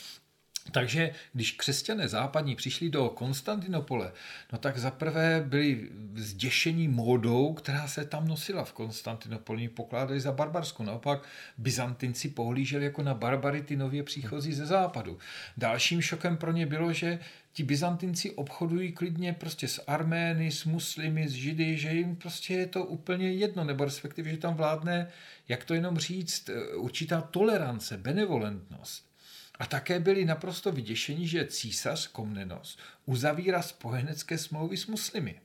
Takže když křesťané západní přišli do Konstantinopole, no tak zaprvé byli zděšení módou, která se tam nosila v Konstantinopoli, pokládali za barbarskou. Naopak Byzantinci pohlíželi jako na barbarity nově příchozí ze západu. Dalším šokem pro ně bylo, že ti Byzantinci obchodují klidně prostě s Armény, s muslimy, s Židy, že jim prostě je to úplně jedno, nebo respektive, že tam vládne, jak to jenom říct, určitá tolerance, benevolentnost. A také byli naprosto vyděšeni, že císař Komnenos uzavírá spojenecké smlouvy s muslimy.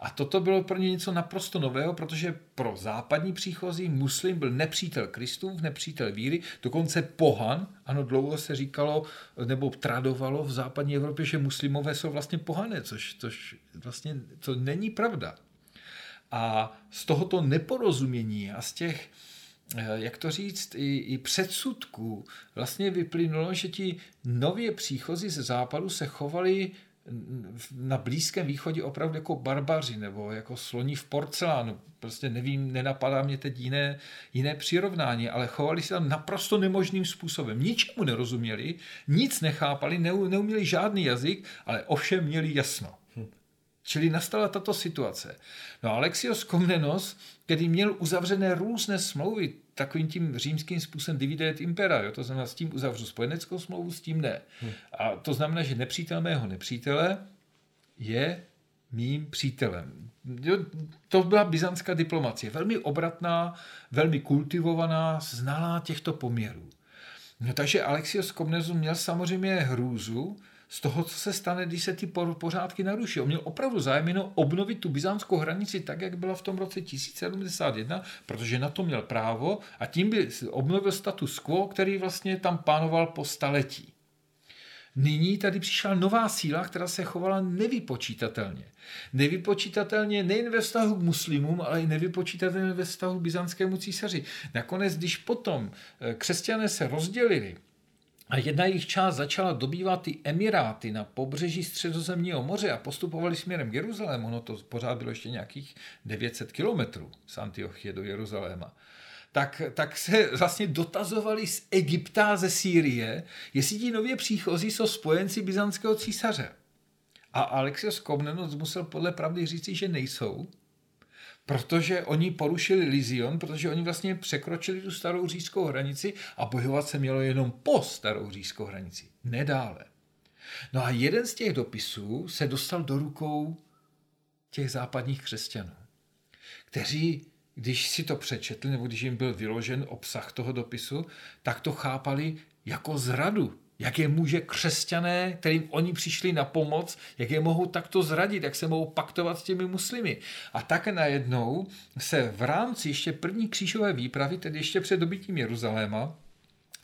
A toto bylo pro ně něco naprosto nového, protože pro západní příchozí muslim byl nepřítel Kristův, nepřítel víry, dokonce pohan. Ano, dlouho se říkalo nebo tradovalo v západní Evropě, že muslimové jsou vlastně pohané, což, což vlastně to není pravda. A z tohoto neporozumění a z těch jak to říct, i, i předsudků vlastně vyplynulo, že ti nově příchozí ze západu se chovali na Blízkém východě opravdu jako barbaři nebo jako sloní v porcelánu. Prostě nevím, nenapadá mě teď jiné, jiné přirovnání, ale chovali se tam naprosto nemožným způsobem. Ničemu nerozuměli, nic nechápali, neuměli žádný jazyk, ale ovšem měli jasno. Čili nastala tato situace. No a Alexios Komnenos, který měl uzavřené různé smlouvy takovým tím římským způsobem divide et impera, jo? to znamená s tím uzavřu spojeneckou smlouvu, s tím ne. Hmm. A to znamená, že nepřítel mého nepřítele je mým přítelem. Jo, to byla byzantská diplomacie, velmi obratná, velmi kultivovaná, znalá těchto poměrů. No takže Alexios Komnenos měl samozřejmě hrůzu, z toho, co se stane, když se ty pořádky naruší. On měl opravdu zájem jenom obnovit tu byzantskou hranici tak, jak byla v tom roce 1071, protože na to měl právo a tím by obnovil status quo, který vlastně tam pánoval po staletí. Nyní tady přišla nová síla, která se chovala nevypočítatelně. Nevypočítatelně nejen ve vztahu k muslimům, ale i nevypočítatelně ve vztahu k byzantskému císaři. Nakonec, když potom eh, křesťané se rozdělili, a jedna jejich část začala dobývat ty emiráty na pobřeží středozemního moře a postupovali směrem k Jeruzalému. Ono to pořád bylo ještě nějakých 900 kilometrů z Antiochie do Jeruzaléma tak, tak se vlastně dotazovali z Egypta, ze Sýrie, jestli ti nově příchozí jsou spojenci byzantského císaře. A Alexios Komnenos musel podle pravdy říci, že nejsou, protože oni porušili Lizion, protože oni vlastně překročili tu starou říjskou hranici a bojovat se mělo jenom po starou říjskou hranici, nedále. No a jeden z těch dopisů se dostal do rukou těch západních křesťanů, kteří když si to přečetli, nebo když jim byl vyložen obsah toho dopisu, tak to chápali jako zradu. Jak je může křesťané, kterým oni přišli na pomoc, jak je mohou takto zradit, jak se mohou paktovat s těmi muslimy. A tak najednou se v rámci ještě první křížové výpravy, tedy ještě před dobytím Jeruzaléma,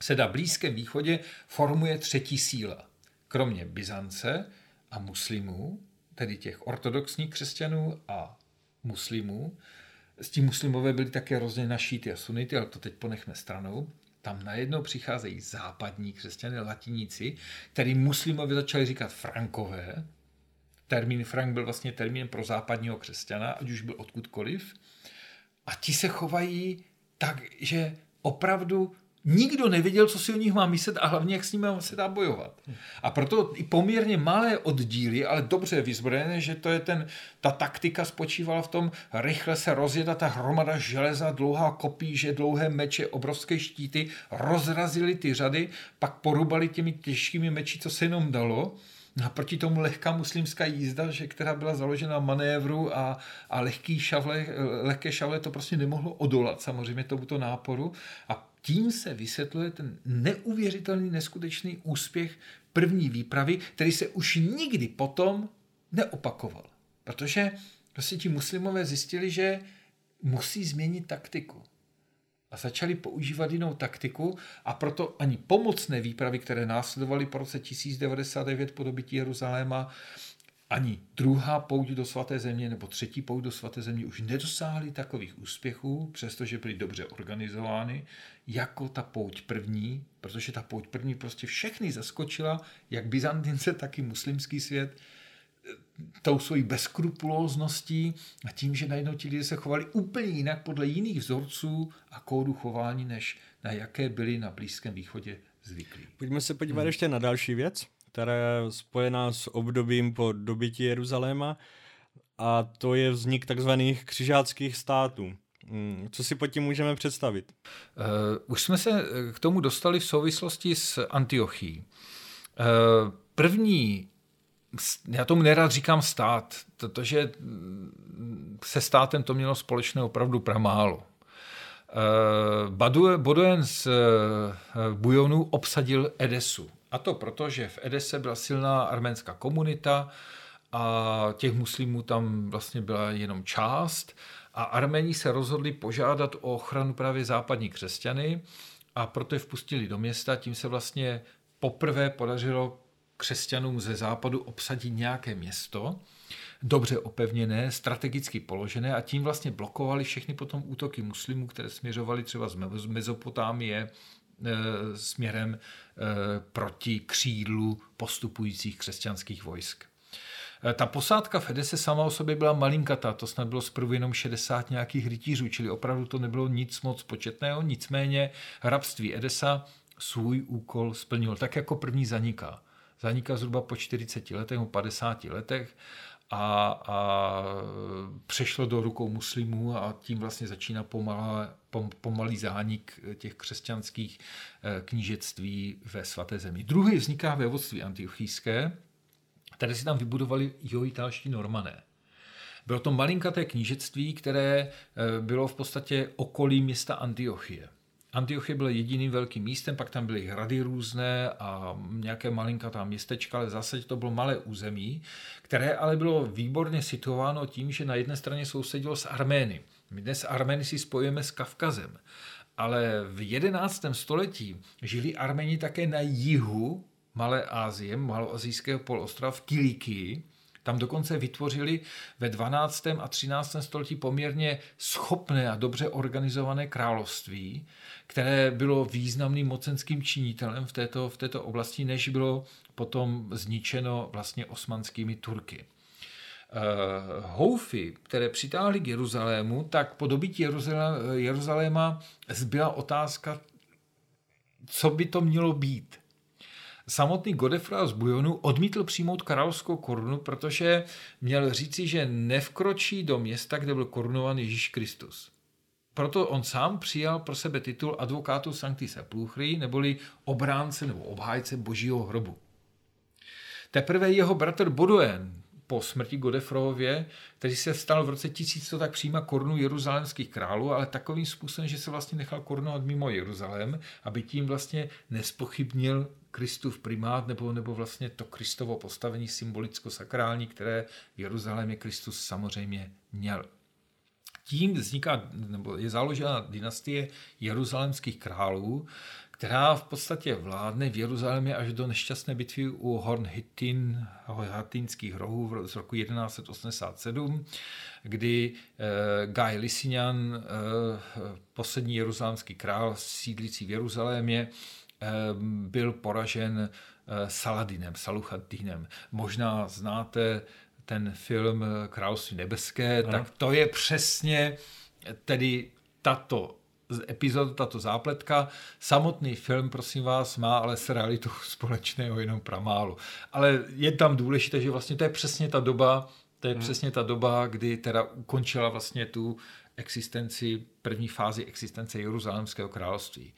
se na Blízkém východě formuje třetí síla. Kromě Byzance a muslimů, tedy těch ortodoxních křesťanů a muslimů, s tím muslimové byli také rozděleni na šíty a sunity, ale to teď ponechme stranou. Tam najednou přicházejí západní křesťané, latiníci, který muslimovi začali říkat frankové. Termín frank byl vlastně termín pro západního křesťana, ať už byl odkudkoliv. A ti se chovají tak, že opravdu Nikdo nevěděl, co si o nich má myslet a hlavně, jak s nimi se dá bojovat. A proto i poměrně malé oddíly, ale dobře vyzbrojené, že to je ten, ta taktika spočívala v tom, rychle se rozjeda ta hromada železa, dlouhá kopíže, dlouhé meče, obrovské štíty, rozrazili ty řady, pak porubali těmi těžkými meči, co se jenom dalo. A proti tomu lehká muslimská jízda, že, která byla založena na manévru a, a lehký šavle, lehké šavle to prostě nemohlo odolat samozřejmě tomuto náporu. A tím se vysvětluje ten neuvěřitelný, neskutečný úspěch první výpravy, který se už nikdy potom neopakoval. Protože prostě ti muslimové zjistili, že musí změnit taktiku. A začali používat jinou taktiku a proto ani pomocné výpravy, které následovaly po roce 1099 po dobytí Jeruzaléma, ani druhá pouť do svaté země nebo třetí pouť do svaté země už nedosáhly takových úspěchů, přestože byly dobře organizovány, jako ta pouť první, protože ta pouť první prostě všechny zaskočila, jak Byzantince, tak i muslimský svět, tou svojí bezkrupulózností a tím, že najednou ti lidé se chovali úplně jinak podle jiných vzorců a kódu chování, než na jaké byli na Blízkém východě zvyklí. Pojďme se podívat hmm. ještě na další věc která je spojená s obdobím po dobytí Jeruzaléma a to je vznik takzvaných křižáckých států. Hmm, co si pod tím můžeme představit? Uh, už jsme se k tomu dostali v souvislosti s Antiochií. Uh, první, já tomu nerad říkám stát, protože se státem to mělo společné opravdu pramálo. Badujen z Bujonu obsadil Edesu. A to proto, že v Edese byla silná arménská komunita a těch muslimů tam vlastně byla jenom část a Arméni se rozhodli požádat o ochranu právě západní křesťany a proto je vpustili do města. Tím se vlastně poprvé podařilo křesťanům ze západu obsadit nějaké město, dobře opevněné, strategicky položené a tím vlastně blokovali všechny potom útoky muslimů, které směřovaly třeba z Mezopotámie směrem eh, proti křídlu postupujících křesťanských vojsk. Eh, ta posádka v Edese sama o sobě byla malinkatá, to snad bylo zprvu jenom 60 nějakých rytířů, čili opravdu to nebylo nic moc početného, nicméně hrabství Edesa svůj úkol splnil, tak jako první zaniká. Zaniká zhruba po 40 letech, 50 letech a, a přešlo do rukou muslimů a tím vlastně začíná pomalá, pom, pomalý zánik těch křesťanských eh, knížectví ve svaté zemi. Druhý vzniká ve vodství antiochijské, které si tam vybudovali joitálští normané. Bylo to malinkaté knížectví, které eh, bylo v podstatě okolí města Antiochie. Antiochie byl jediným velkým místem, pak tam byly hrady různé a nějaké malinkatá městečka, ale zase to bylo malé území, které ale bylo výborně situováno tím, že na jedné straně sousedilo s Armény. My dnes Armény si spojujeme s Kavkazem, ale v 11. století žili Arméni také na jihu Malé Asie, maloazijského polostrova v Kilikii, Tam dokonce vytvořili ve 12. a 13. století poměrně schopné a dobře organizované království, které bylo významným mocenským činitelem v této, v této oblasti, než bylo potom zničeno vlastně osmanskými Turky. Uh, houfy, které přitáhly k Jeruzalému, tak po dobytí Jeruzaléma zbyla otázka, co by to mělo být. Samotný Godefroy z Bujonu odmítl přijmout královskou korunu, protože měl říci, že nevkročí do města, kde byl korunovan Ježíš Kristus. Proto on sám přijal pro sebe titul advokátu Sancti Sepulchri, neboli obránce nebo obhájce božího hrobu. Teprve jeho bratr Bodoen po smrti Godefroově, který se stal v roce 1100 tak přijíma korunu jeruzalémských králů, ale takovým způsobem, že se vlastně nechal korunovat mimo Jeruzalém, aby tím vlastně nespochybnil Kristův primát nebo, nebo vlastně to Kristovo postavení symbolicko-sakrální, které v Jeruzalémě Kristus samozřejmě měl. Tím vzniká, nebo je založena dynastie jeruzalémských králů, která v podstatě vládne v Jeruzalémě až do nešťastné bitvy u Horn Hittin, Hattinských rohů z roku 1187, kdy eh, Guy eh, poslední jeruzalémský král sídlící v Jeruzalémě, eh, byl poražen eh, Saladinem, Saluchadinem. Možná znáte ten film Království nebeské, ano. tak to je přesně tedy tato epizod, tato zápletka. Samotný film, prosím vás, má ale s realitou společného jenom pramálu. Ale je tam důležité, že vlastně to je přesně ta doba, to je hmm. přesně ta doba, kdy teda ukončila vlastně tu existenci, první fázi existence Jeruzalémského království.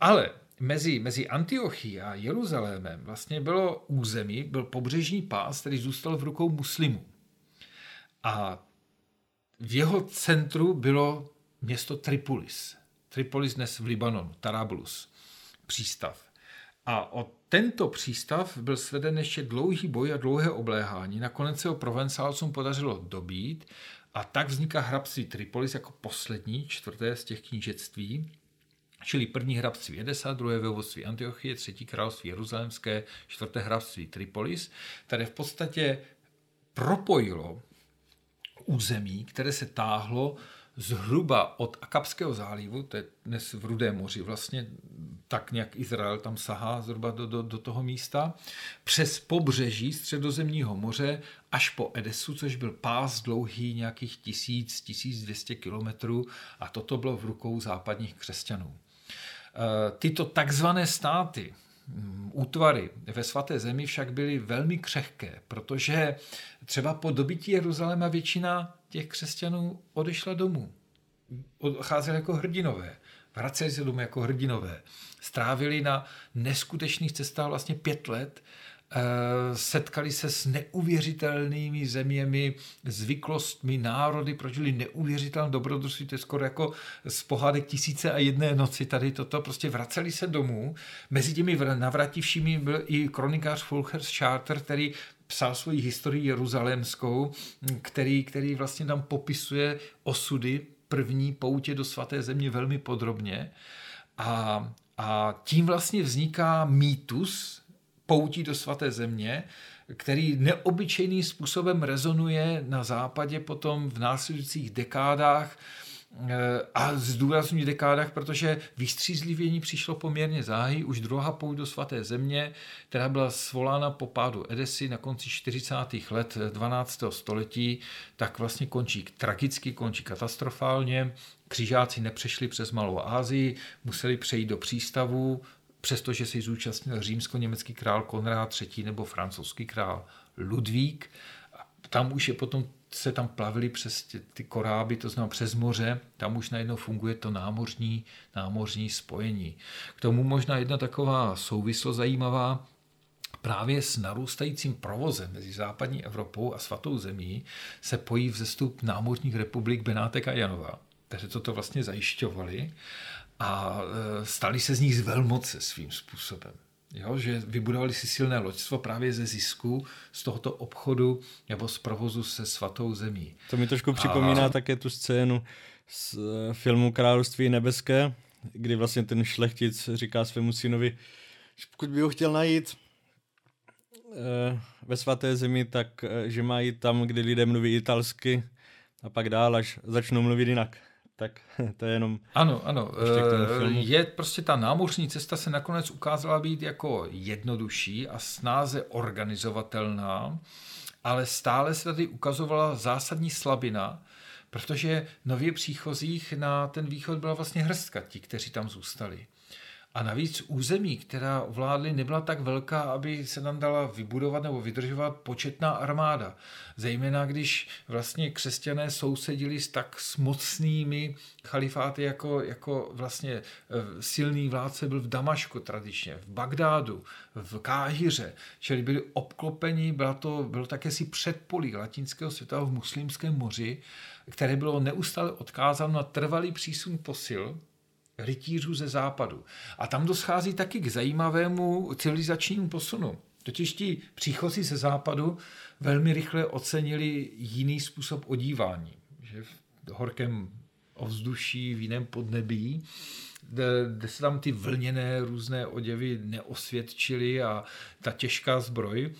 Ale mezi, mezi Antiochií a Jeruzalémem vlastně bylo území, byl pobřežní pás, který zůstal v rukou muslimů. A v jeho centru bylo město Tripolis. Tripolis dnes v Libanonu, Tarablus, přístav. A o tento přístav byl sveden ještě dlouhý boj a dlouhé obléhání. Nakonec se ho provencálcům podařilo dobít a tak vzniká hrabství Tripolis jako poslední, čtvrté z těch knížectví, čili první hrabství Edesa, druhé vévodství Antiochie, třetí království Jeruzalémské, čtvrté hrabství Tripolis, které v podstatě propojilo území, které se táhlo zhruba od Akapského zálivu, to je dnes v Rudém moři, vlastně tak nějak Izrael tam sahá zhruba do, do, do toho místa, přes pobřeží středozemního moře až po Edesu, což byl pás dlouhý nějakých 1000-1200 kilometrů a toto bylo v rukou západních křesťanů. E, tyto takzvané státy, mm, útvary ve svaté zemi však byly velmi křehké, protože třeba po dobytí Jeruzaléma většina těch křesťanů odešla domů. Odcházeli jako hrdinové. Vraceli se domů jako hrdinové. Strávili na neskutečných cestách vlastně pět let. Eh, setkali se s neuvěřitelnými zeměmi, zvyklostmi, národy, prožili neuvěřitelné dobrodružství, to je skoro jako z pohádek tisíce a jedné noci tady toto, prostě vraceli se domů. Mezi těmi navrativšími byl i kronikář Fulcher Charter, který psal svoji historii jeruzalémskou, který, který vlastně tam popisuje osudy první poutě do svaté země velmi podrobně. A, a tím vlastně vzniká mýtus poutí do svaté země, který neobyčejným způsobem rezonuje na západě potom v následujících dekádách a zdůrazňuji dekádách, protože vystřízlivění přišlo poměrně záhy, už druhá pouť do svaté země, která byla svolána po pádu Edesy na konci 40. let 12. století, tak vlastně končí tragicky, končí katastrofálně. Křižáci nepřešli přes Malou Ázii, museli přejít do přístavu, přestože si zúčastnil římsko-německý král Konrád III. nebo francouzský král Ludvík. Tam už je potom se tam plavili přes ty, ty koráby, to znamená přes moře, tam už najednou funguje to námořní, námořní spojení. K tomu možná jedna taková souvislost zajímavá, právě s narůstajícím provozem mezi západní Evropou a svatou zemí se pojí vzestup námořních republik Benátek a Janova, které toto vlastně zajišťovali a e, stali se z nich z velmoce svým způsobem. Jo, že vybudovali si silné loďstvo právě ze zisku z tohoto obchodu nebo z provozu se svatou zemí. To mi trošku připomíná a... také tu scénu z eh, filmu Království nebeské, kdy vlastně ten šlechtic říká svému synovi, že pokud by ho chtěl najít, ve svaté zemi, tak že mají tam, kde lidé mluví italsky a pak dál, až začnou mluvit jinak. Tak to je jenom... Ano, ano. Je prostě ta námořní cesta se nakonec ukázala být jako jednodušší a snáze organizovatelná, ale stále se tady ukazovala zásadní slabina, protože nově příchozích na ten východ byla vlastně hrstka, ti, kteří tam zůstali. A navíc území, která ovládly, nebyla tak velká, aby se nám dala vybudovat nebo vydržovat početná armáda. Zejména když vlastně křesťané sousedili s tak mocnými chalifáty, jako, jako vlastně e, silný vládce byl v Damašku tradičně, v Bagdádu, v Káhiře, čili byli obklopeni, bylo to, bylo také si předpolí latinského světa v muslimském moři, které bylo neustále odkázáno na trvalý přísun posil, rytířů ze západu. A tam doschází taky k zajímavému civilizačnímu posunu. Totiž ti příchozí ze západu velmi rychle ocenili jiný způsob odívání. Že v horkém ovzduší, v jiném podnebí, kde se tam ty vlněné různé oděvy neosvědčily a ta těžká zbroj,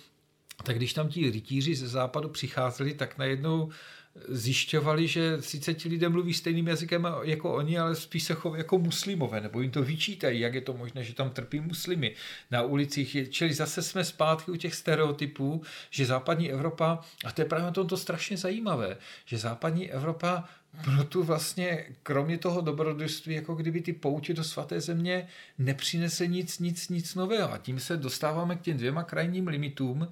tak když tam ti rytíři ze západu přicházeli, tak najednou zjišťovali, že sice ti lidé mluví stejným jazykem jako oni, ale spíš se chovají jako muslimové, nebo jim to vyčítají, jak je to možné, že tam trpí muslimy na ulicích. Čili zase jsme zpátky u těch stereotypů, že západní Evropa, a to je právě to strašně zajímavé, že západní Evropa pro tu vlastně, kromě toho dobrodružství, jako kdyby ty poutě do svaté země nepřinese nic, nic, nic nového. A tím se dostáváme k těm dvěma krajním limitům,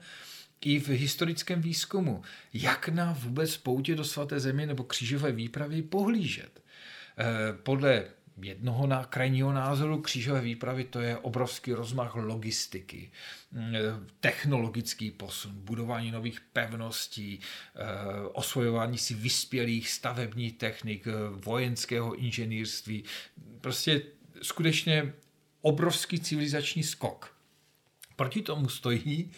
i v historickém výzkumu, jak na vůbec poutě do svaté země nebo křížové výpravy pohlížet. Eh, podle jednoho krajního názoru křížové výpravy to je obrovský rozmach logistiky, eh, technologický posun, budování nových pevností, eh, osvojování si vyspělých stavebních technik, vojenského inženýrství. Prostě skutečně obrovský civilizační skok. Proti tomu stojí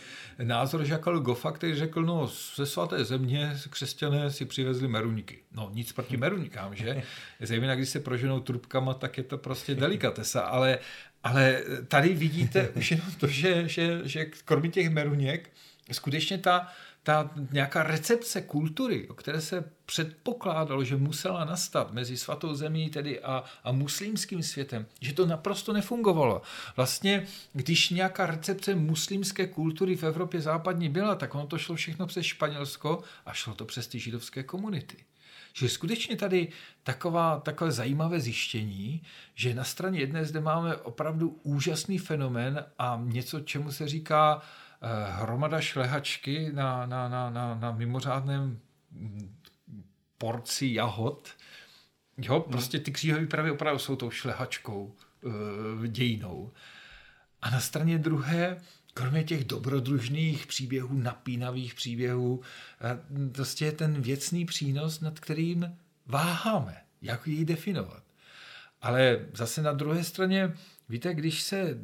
názor Žakal Gofa, který řekl, no ze svaté země křesťané si přivezli meruňky. No nic proti meruňkám, že? Zejména když se proženou trubkama, tak je to prostě delikatesa, ale, ale tady vidíte už jenom to, že, že, že kromě těch meruněk skutečně ta, ta nějaká recepce kultury, o které se předpokládalo, že musela nastat mezi svatou zemí tedy a, a muslimským světem, že to naprosto nefungovalo. Vlastně, když nějaká recepce muslimské kultury v Evropě západní byla, tak ono to šlo všechno přes Španělsko a šlo to přes ty židovské komunity. Že skutečně tady taková, takové zajímavé zjištění, že na straně jedné zde máme opravdu úžasný fenomén a něco, čemu se říká Eh, hromada šlehačky na, na, na, na, na mimořádném porci jahod. Jo, hmm. prostě ty kříhové výpravy opravdu jsou tou šlehačkou e, dějinou. A na straně druhé, kromě těch dobrodružných příběhů, napínavých příběhů, eh, prostě je ten věcný přínos, nad kterým váháme, jak ji definovat. Ale zase na druhé straně, víte, když se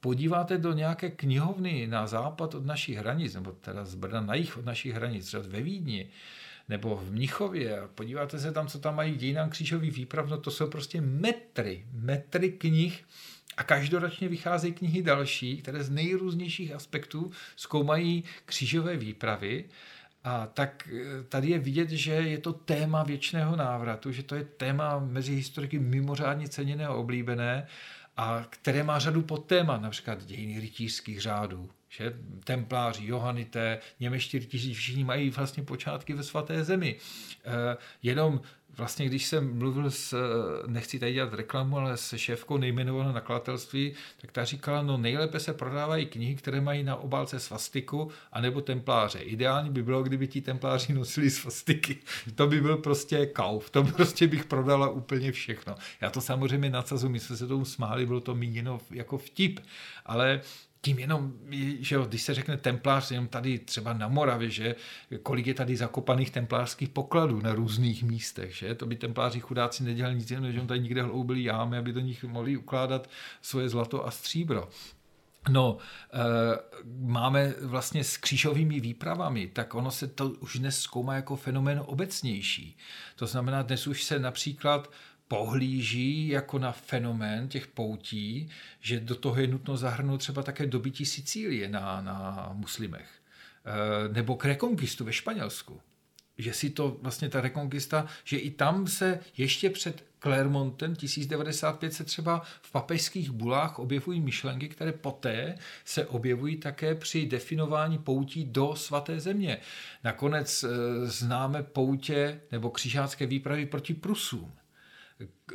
podíváte do nějaké knihovny na západ od našich hranic, nebo teda z Brna na jich od našich hranic, třeba ve Vídni, nebo v Mnichově, podíváte se tam, co tam mají dějinám křížový výprav, no to jsou prostě metry, metry knih a každoročně vycházejí knihy další, které z nejrůznějších aspektů zkoumají křížové výpravy. A tak eh, tady je vidět, že je to téma věčného návratu, že to je téma mezi historiky mimořádně ceněné a oblíbené a které má řadu podtémat, například dějiny rytířských řádů, že? templáři, johanité, němečtí rytíři, všichni mají vlastně počátky ve svaté zemi. E, jenom vlastně, když jsem mluvil s, nechci tady dělat reklamu, ale se šéfkou nejmenovaného nakladatelství, tak ta říkala, no nejlépe se prodávají knihy, které mají na obálce svastiku, anebo templáře. Ideální by bylo, kdyby ti templáři nosili svastiky. To by byl prostě kauf, to prostě bych prodala úplně všechno. Já to samozřejmě nadsazu, my jsme se tomu smáli, bylo to míněno jako vtip, ale tím jenom, že jo, když se řekne templář, jenom tady třeba na Moravě, že kolik je tady zakopaných templářských pokladů na různých místech, že to by templáři chudáci nedělali nic jiného, že tady někde hloubili jámy, aby do nich mohli ukládat svoje zlato a stříbro. No, e, máme vlastně s křížovými výpravami, tak ono se to už dnes zkoumá jako fenomén obecnější. To znamená, dnes už se například pohlíží jako na fenomén těch poutí, že do toho je nutno zahrnout třeba také dobytí Sicílie na, na muslimech. E, nebo k rekonkistu ve Španělsku. Že si to vlastně ta rekonkista, že i tam se ještě před Clermontem 1095 se třeba v papežských bulách objevují myšlenky, které poté se objevují také při definování poutí do svaté země. Nakonec e, známe poutě nebo křižácké výpravy proti Prusům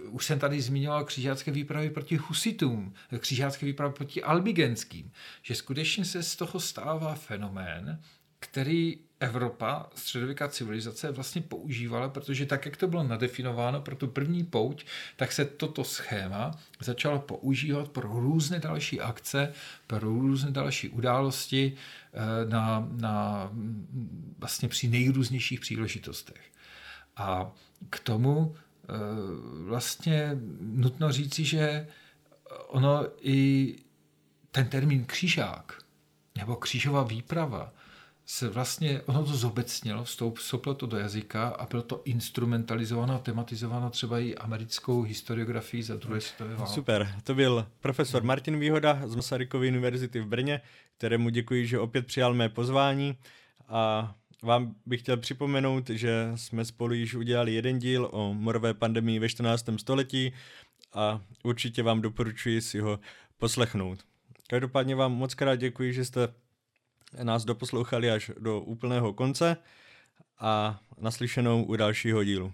už jsem tady zmiňoval křižácké výpravy proti husitům, křižácké výpravy proti albigenským, že skutečně se z toho stává fenomén, který Evropa, středověká civilizace vlastně používala, protože tak, jak to bylo nadefinováno pro tu první pouť, tak se toto schéma začalo používat pro různé další akce, pro různé další události eh, na, na vlastně při nejrůznějších příležitostech. A k tomu vlastně nutno říci, že ono i ten termín křižák nebo křížová výprava se vlastně, ono to zobecnilo, vstoupilo to do jazyka a bylo to instrumentalizováno a tematizováno třeba i americkou historiografii za druhé světové války. Super, to byl profesor Martin Výhoda z Masarykovy univerzity v Brně, kterému děkuji, že opět přijal mé pozvání a vám bych chtěl připomenout, že jsme spolu již udělali jeden díl o morové pandemii ve 14. století a určitě vám doporučuji si ho poslechnout. Každopádně vám moc krát děkuji, že jste nás doposlouchali až do úplného konce a naslyšenou u dalšího dílu.